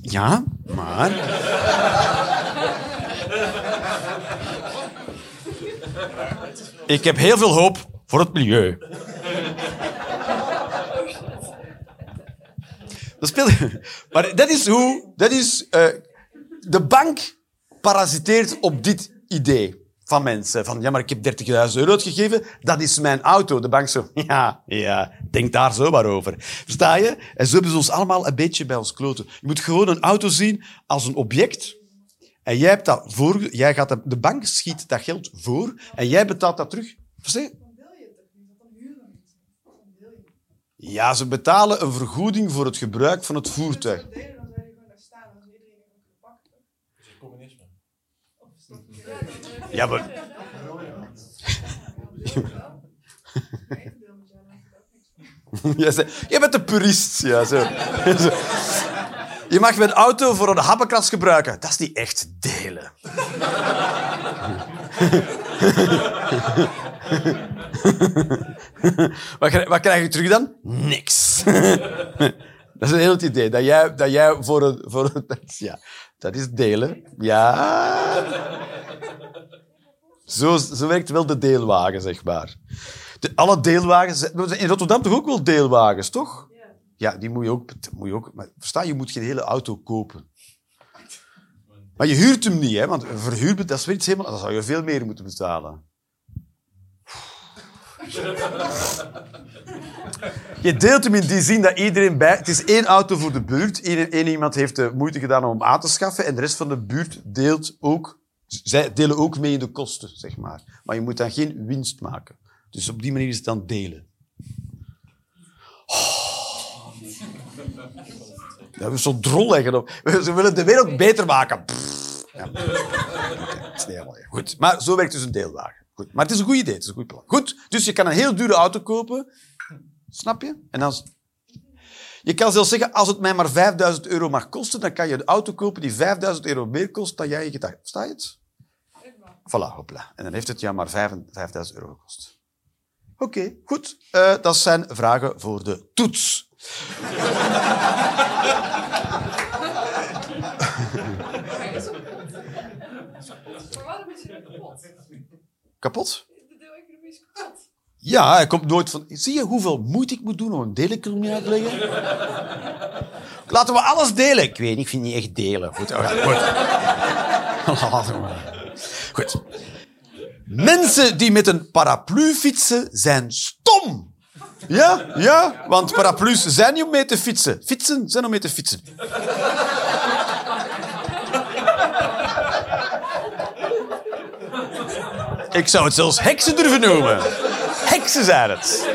Ja, maar... Ik heb heel veel hoop voor het milieu. Dat speelt... Maar dat is hoe... Dat is... eh, de bank parasiteert op dit idee van mensen. Van, ja, maar ik heb 30.000 euro uitgegeven, dat is mijn auto. De bank zo, ja, ja, denk daar zo maar over. Versta je? En zo hebben ze ons allemaal een beetje bij ons kloten. Je moet gewoon een auto zien als een object. En jij, hebt dat voor, jij gaat dat, de bank schiet dat geld voor en jij betaalt dat terug. Versta je? Ja, ze betalen een vergoeding voor het gebruik van het voertuig. Als ze dat deden, dan zou je gewoon daar staan. Dan zou iedereen even kunnen pakken. Dat is communisme. Of is dat Ja, maar... Dan heb je bent de purist. Ja, zo. Je mag mijn auto voor een happenkras gebruiken. Dat is niet echt delen. wat, krijg, wat krijg je terug dan? Niks. dat is een heel het idee. Dat jij, dat jij voor een... Voor een ja, dat is delen. Ja. Zo, zo werkt wel de deelwagen, zeg maar. De, alle deelwagens... In Rotterdam toch ook wel deelwagens, toch? Ja. Ja, die moet je ook... Moet je, ook maar versta, je moet geen hele auto kopen. Maar je huurt hem niet, hè? Want een verhuur, dat is weer iets helemaal... Dan zou je veel meer moeten betalen. Je deelt hem in die zin dat iedereen bij... Het is één auto voor de buurt. Eén, één iemand heeft de moeite gedaan om hem aan te schaffen. En de rest van de buurt deelt ook... Zij delen ook mee in de kosten, zeg maar. Maar je moet dan geen winst maken. Dus op die manier is het dan delen. Ja, we zo drol leggen op. Ze willen de wereld beter maken. Ja. Dat is goed. Maar zo werkt dus een deelwagen. Goed. Maar het is een goed idee, het is een goed plan. Goed, dus je kan een heel dure auto kopen. Snap je? En dan... Je kan zelfs zeggen, als het mij maar 5000 euro mag kosten, dan kan je een auto kopen die 5000 euro meer kost dan jij je gedacht. Versta je het? Voilà, hopla. En dan heeft het jou maar 5000 euro gekost. Oké, goed. Eh, dat zijn vragen voor de toets. Waarom is hij kapot? Kapot? De deeleconomie is kapot. Ja, hij komt nooit van... Zie je hoeveel moeite ik moet doen om een deeleconomie uit te leggen? Laten we alles delen. Ik weet niet, ik vind het niet echt delen. Goed, goed. Laten we maar. Mensen die met een paraplu fietsen zijn stom. Ja, ja, want paraplu's zijn niet om mee te fietsen. Fietsen zijn om mee te fietsen. Ik zou het zelfs heksen durven noemen. Heksen zijn het.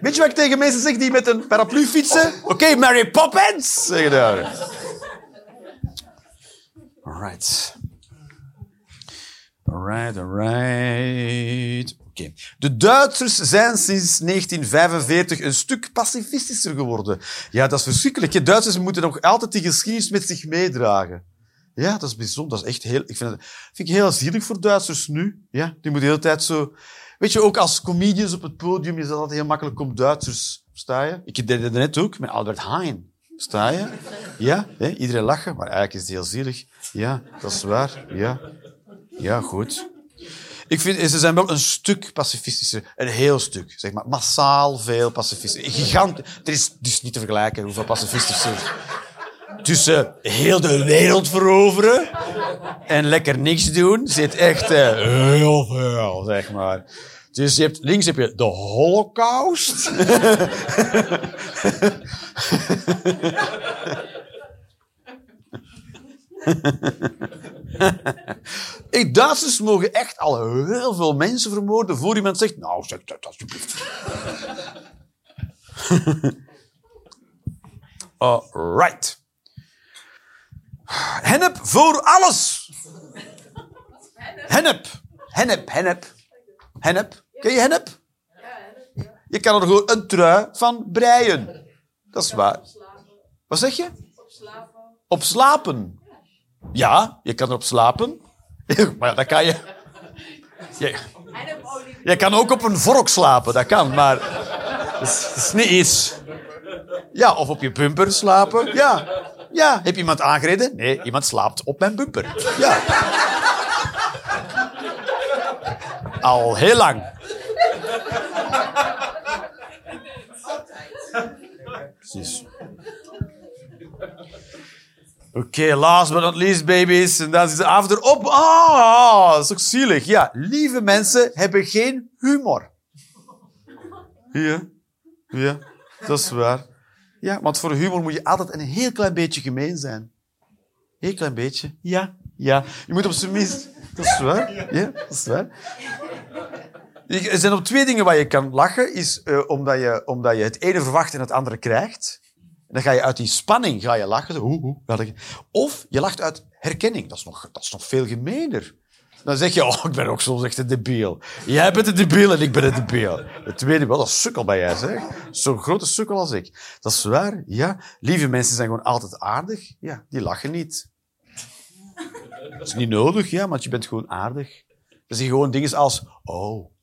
Weet je wat ik tegen mensen zeg die met een paraplu fietsen? Oké, Mary Poppins, zeg je daar. Alright. Alright, alright. Oké. De Duitsers zijn sinds 1945 een stuk pacifistischer geworden. Ja, dat is verschrikkelijk. hè. Duitsers moeten nog altijd die geschiedenis met zich meedragen. Ja, dat is bijzonder. Dat is echt heel... Ik vind het vind ik heel zielig voor Duitsers nu. Ja, die moeten de hele tijd zo... Weet je, ook als comedians op het podium is dat altijd heel makkelijk om Duitsers... Sta? Ik deed het net ook met Albert Heijn. Sta je? Ja, hè? iedereen lachen, maar eigenlijk is het heel zielig. Ja, dat is waar. Ja, ja goed. Ik vind, ze zijn wel een stuk pacifistischer. Een heel stuk. Zeg maar, massaal veel pacifistischer. Gigant. Er is dus niet te vergelijken hoeveel pacifistischer ze zijn. Tussen heel de wereld veroveren en lekker niks doen zit echt eh, heel veel, zeg maar. Dus je hebt, links heb je de holocaust. Ik, Duitsers mogen echt al heel veel mensen vermoorden voor iemand zegt, nou zeg dat alsjeblieft. Alright. Hennep voor alles. Hennep. Hennep, hennep. Hennep. Ken je hennep? Je kan er gewoon een trui van breien. Dat is waar. Wat zeg je? Op slapen. Ja, je kan erop slapen. Maar dat kan je... je... Je kan ook op een vork slapen, dat kan, maar dat is niet iets. Ja, of op je bumper slapen. Ja. Ja, heb je iemand aangereden? Nee, iemand slaapt op mijn bumper. Ja. Al heel lang. Oké, last but not least, babies. En dan is de avond erop. Ah, dat is ook zielig. Ja, lieve mensen hebben geen humor. Ja, ja, dat is waar. Ja, want voor humor moet je altijd een heel klein beetje gemeen zijn. Heel klein beetje. Ja, ja. Je moet op zijn minst... Dat is waar. Ja, dat is waar. Er zijn op twee dingen waar je kan lachen. Is eh, omdat, je, omdat je het ene verwacht en het andere krijgt. Dan ga je uit die spanning ga je lachen. Hoe, hoe, Of je lacht uit herkenning. Dat is, nog, dat is nog veel gemener. Dan zeg je, oh, ik ben ook soms echt een debiel. Jij bent een debiel en ik ben een debiel. Het tweede, wel, dat is sukkel bij jij, zeg. Zo'n grote sukkel als ik. Dat is waar, ja. Lieve mensen zijn gewoon altijd aardig. Ja, die lachen niet. Dat is niet nodig, ja, want je bent gewoon aardig. Dan zie je gewoon dingen als, oh.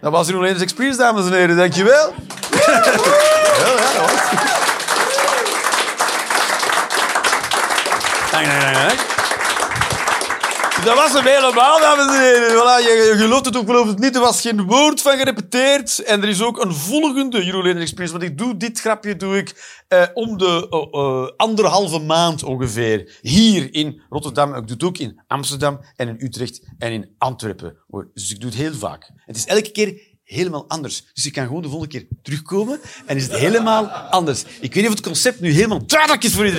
Dat was uw Ladies Experience, dames en heren. Dankjewel. Ja, ja, dat was dank, dank, dank. Dat was hem helemaal, dames en heren. Voilà, je, je gelooft het of gelooft het niet. Er was geen woord van gerepeteerd. En er is ook een volgende Euro Ladies Experience. Want ik doe dit grapje doe ik eh, om de eh, eh, anderhalve maand ongeveer. Hier in Rotterdam. Ik doe het ook in Amsterdam en in Utrecht en in Antwerpen. Dus ik doe het heel vaak. Het is elke keer helemaal anders. Dus je kan gewoon de volgende keer terugkomen en is het helemaal anders. Ik weet niet of het concept nu helemaal duidelijk is voor iedereen.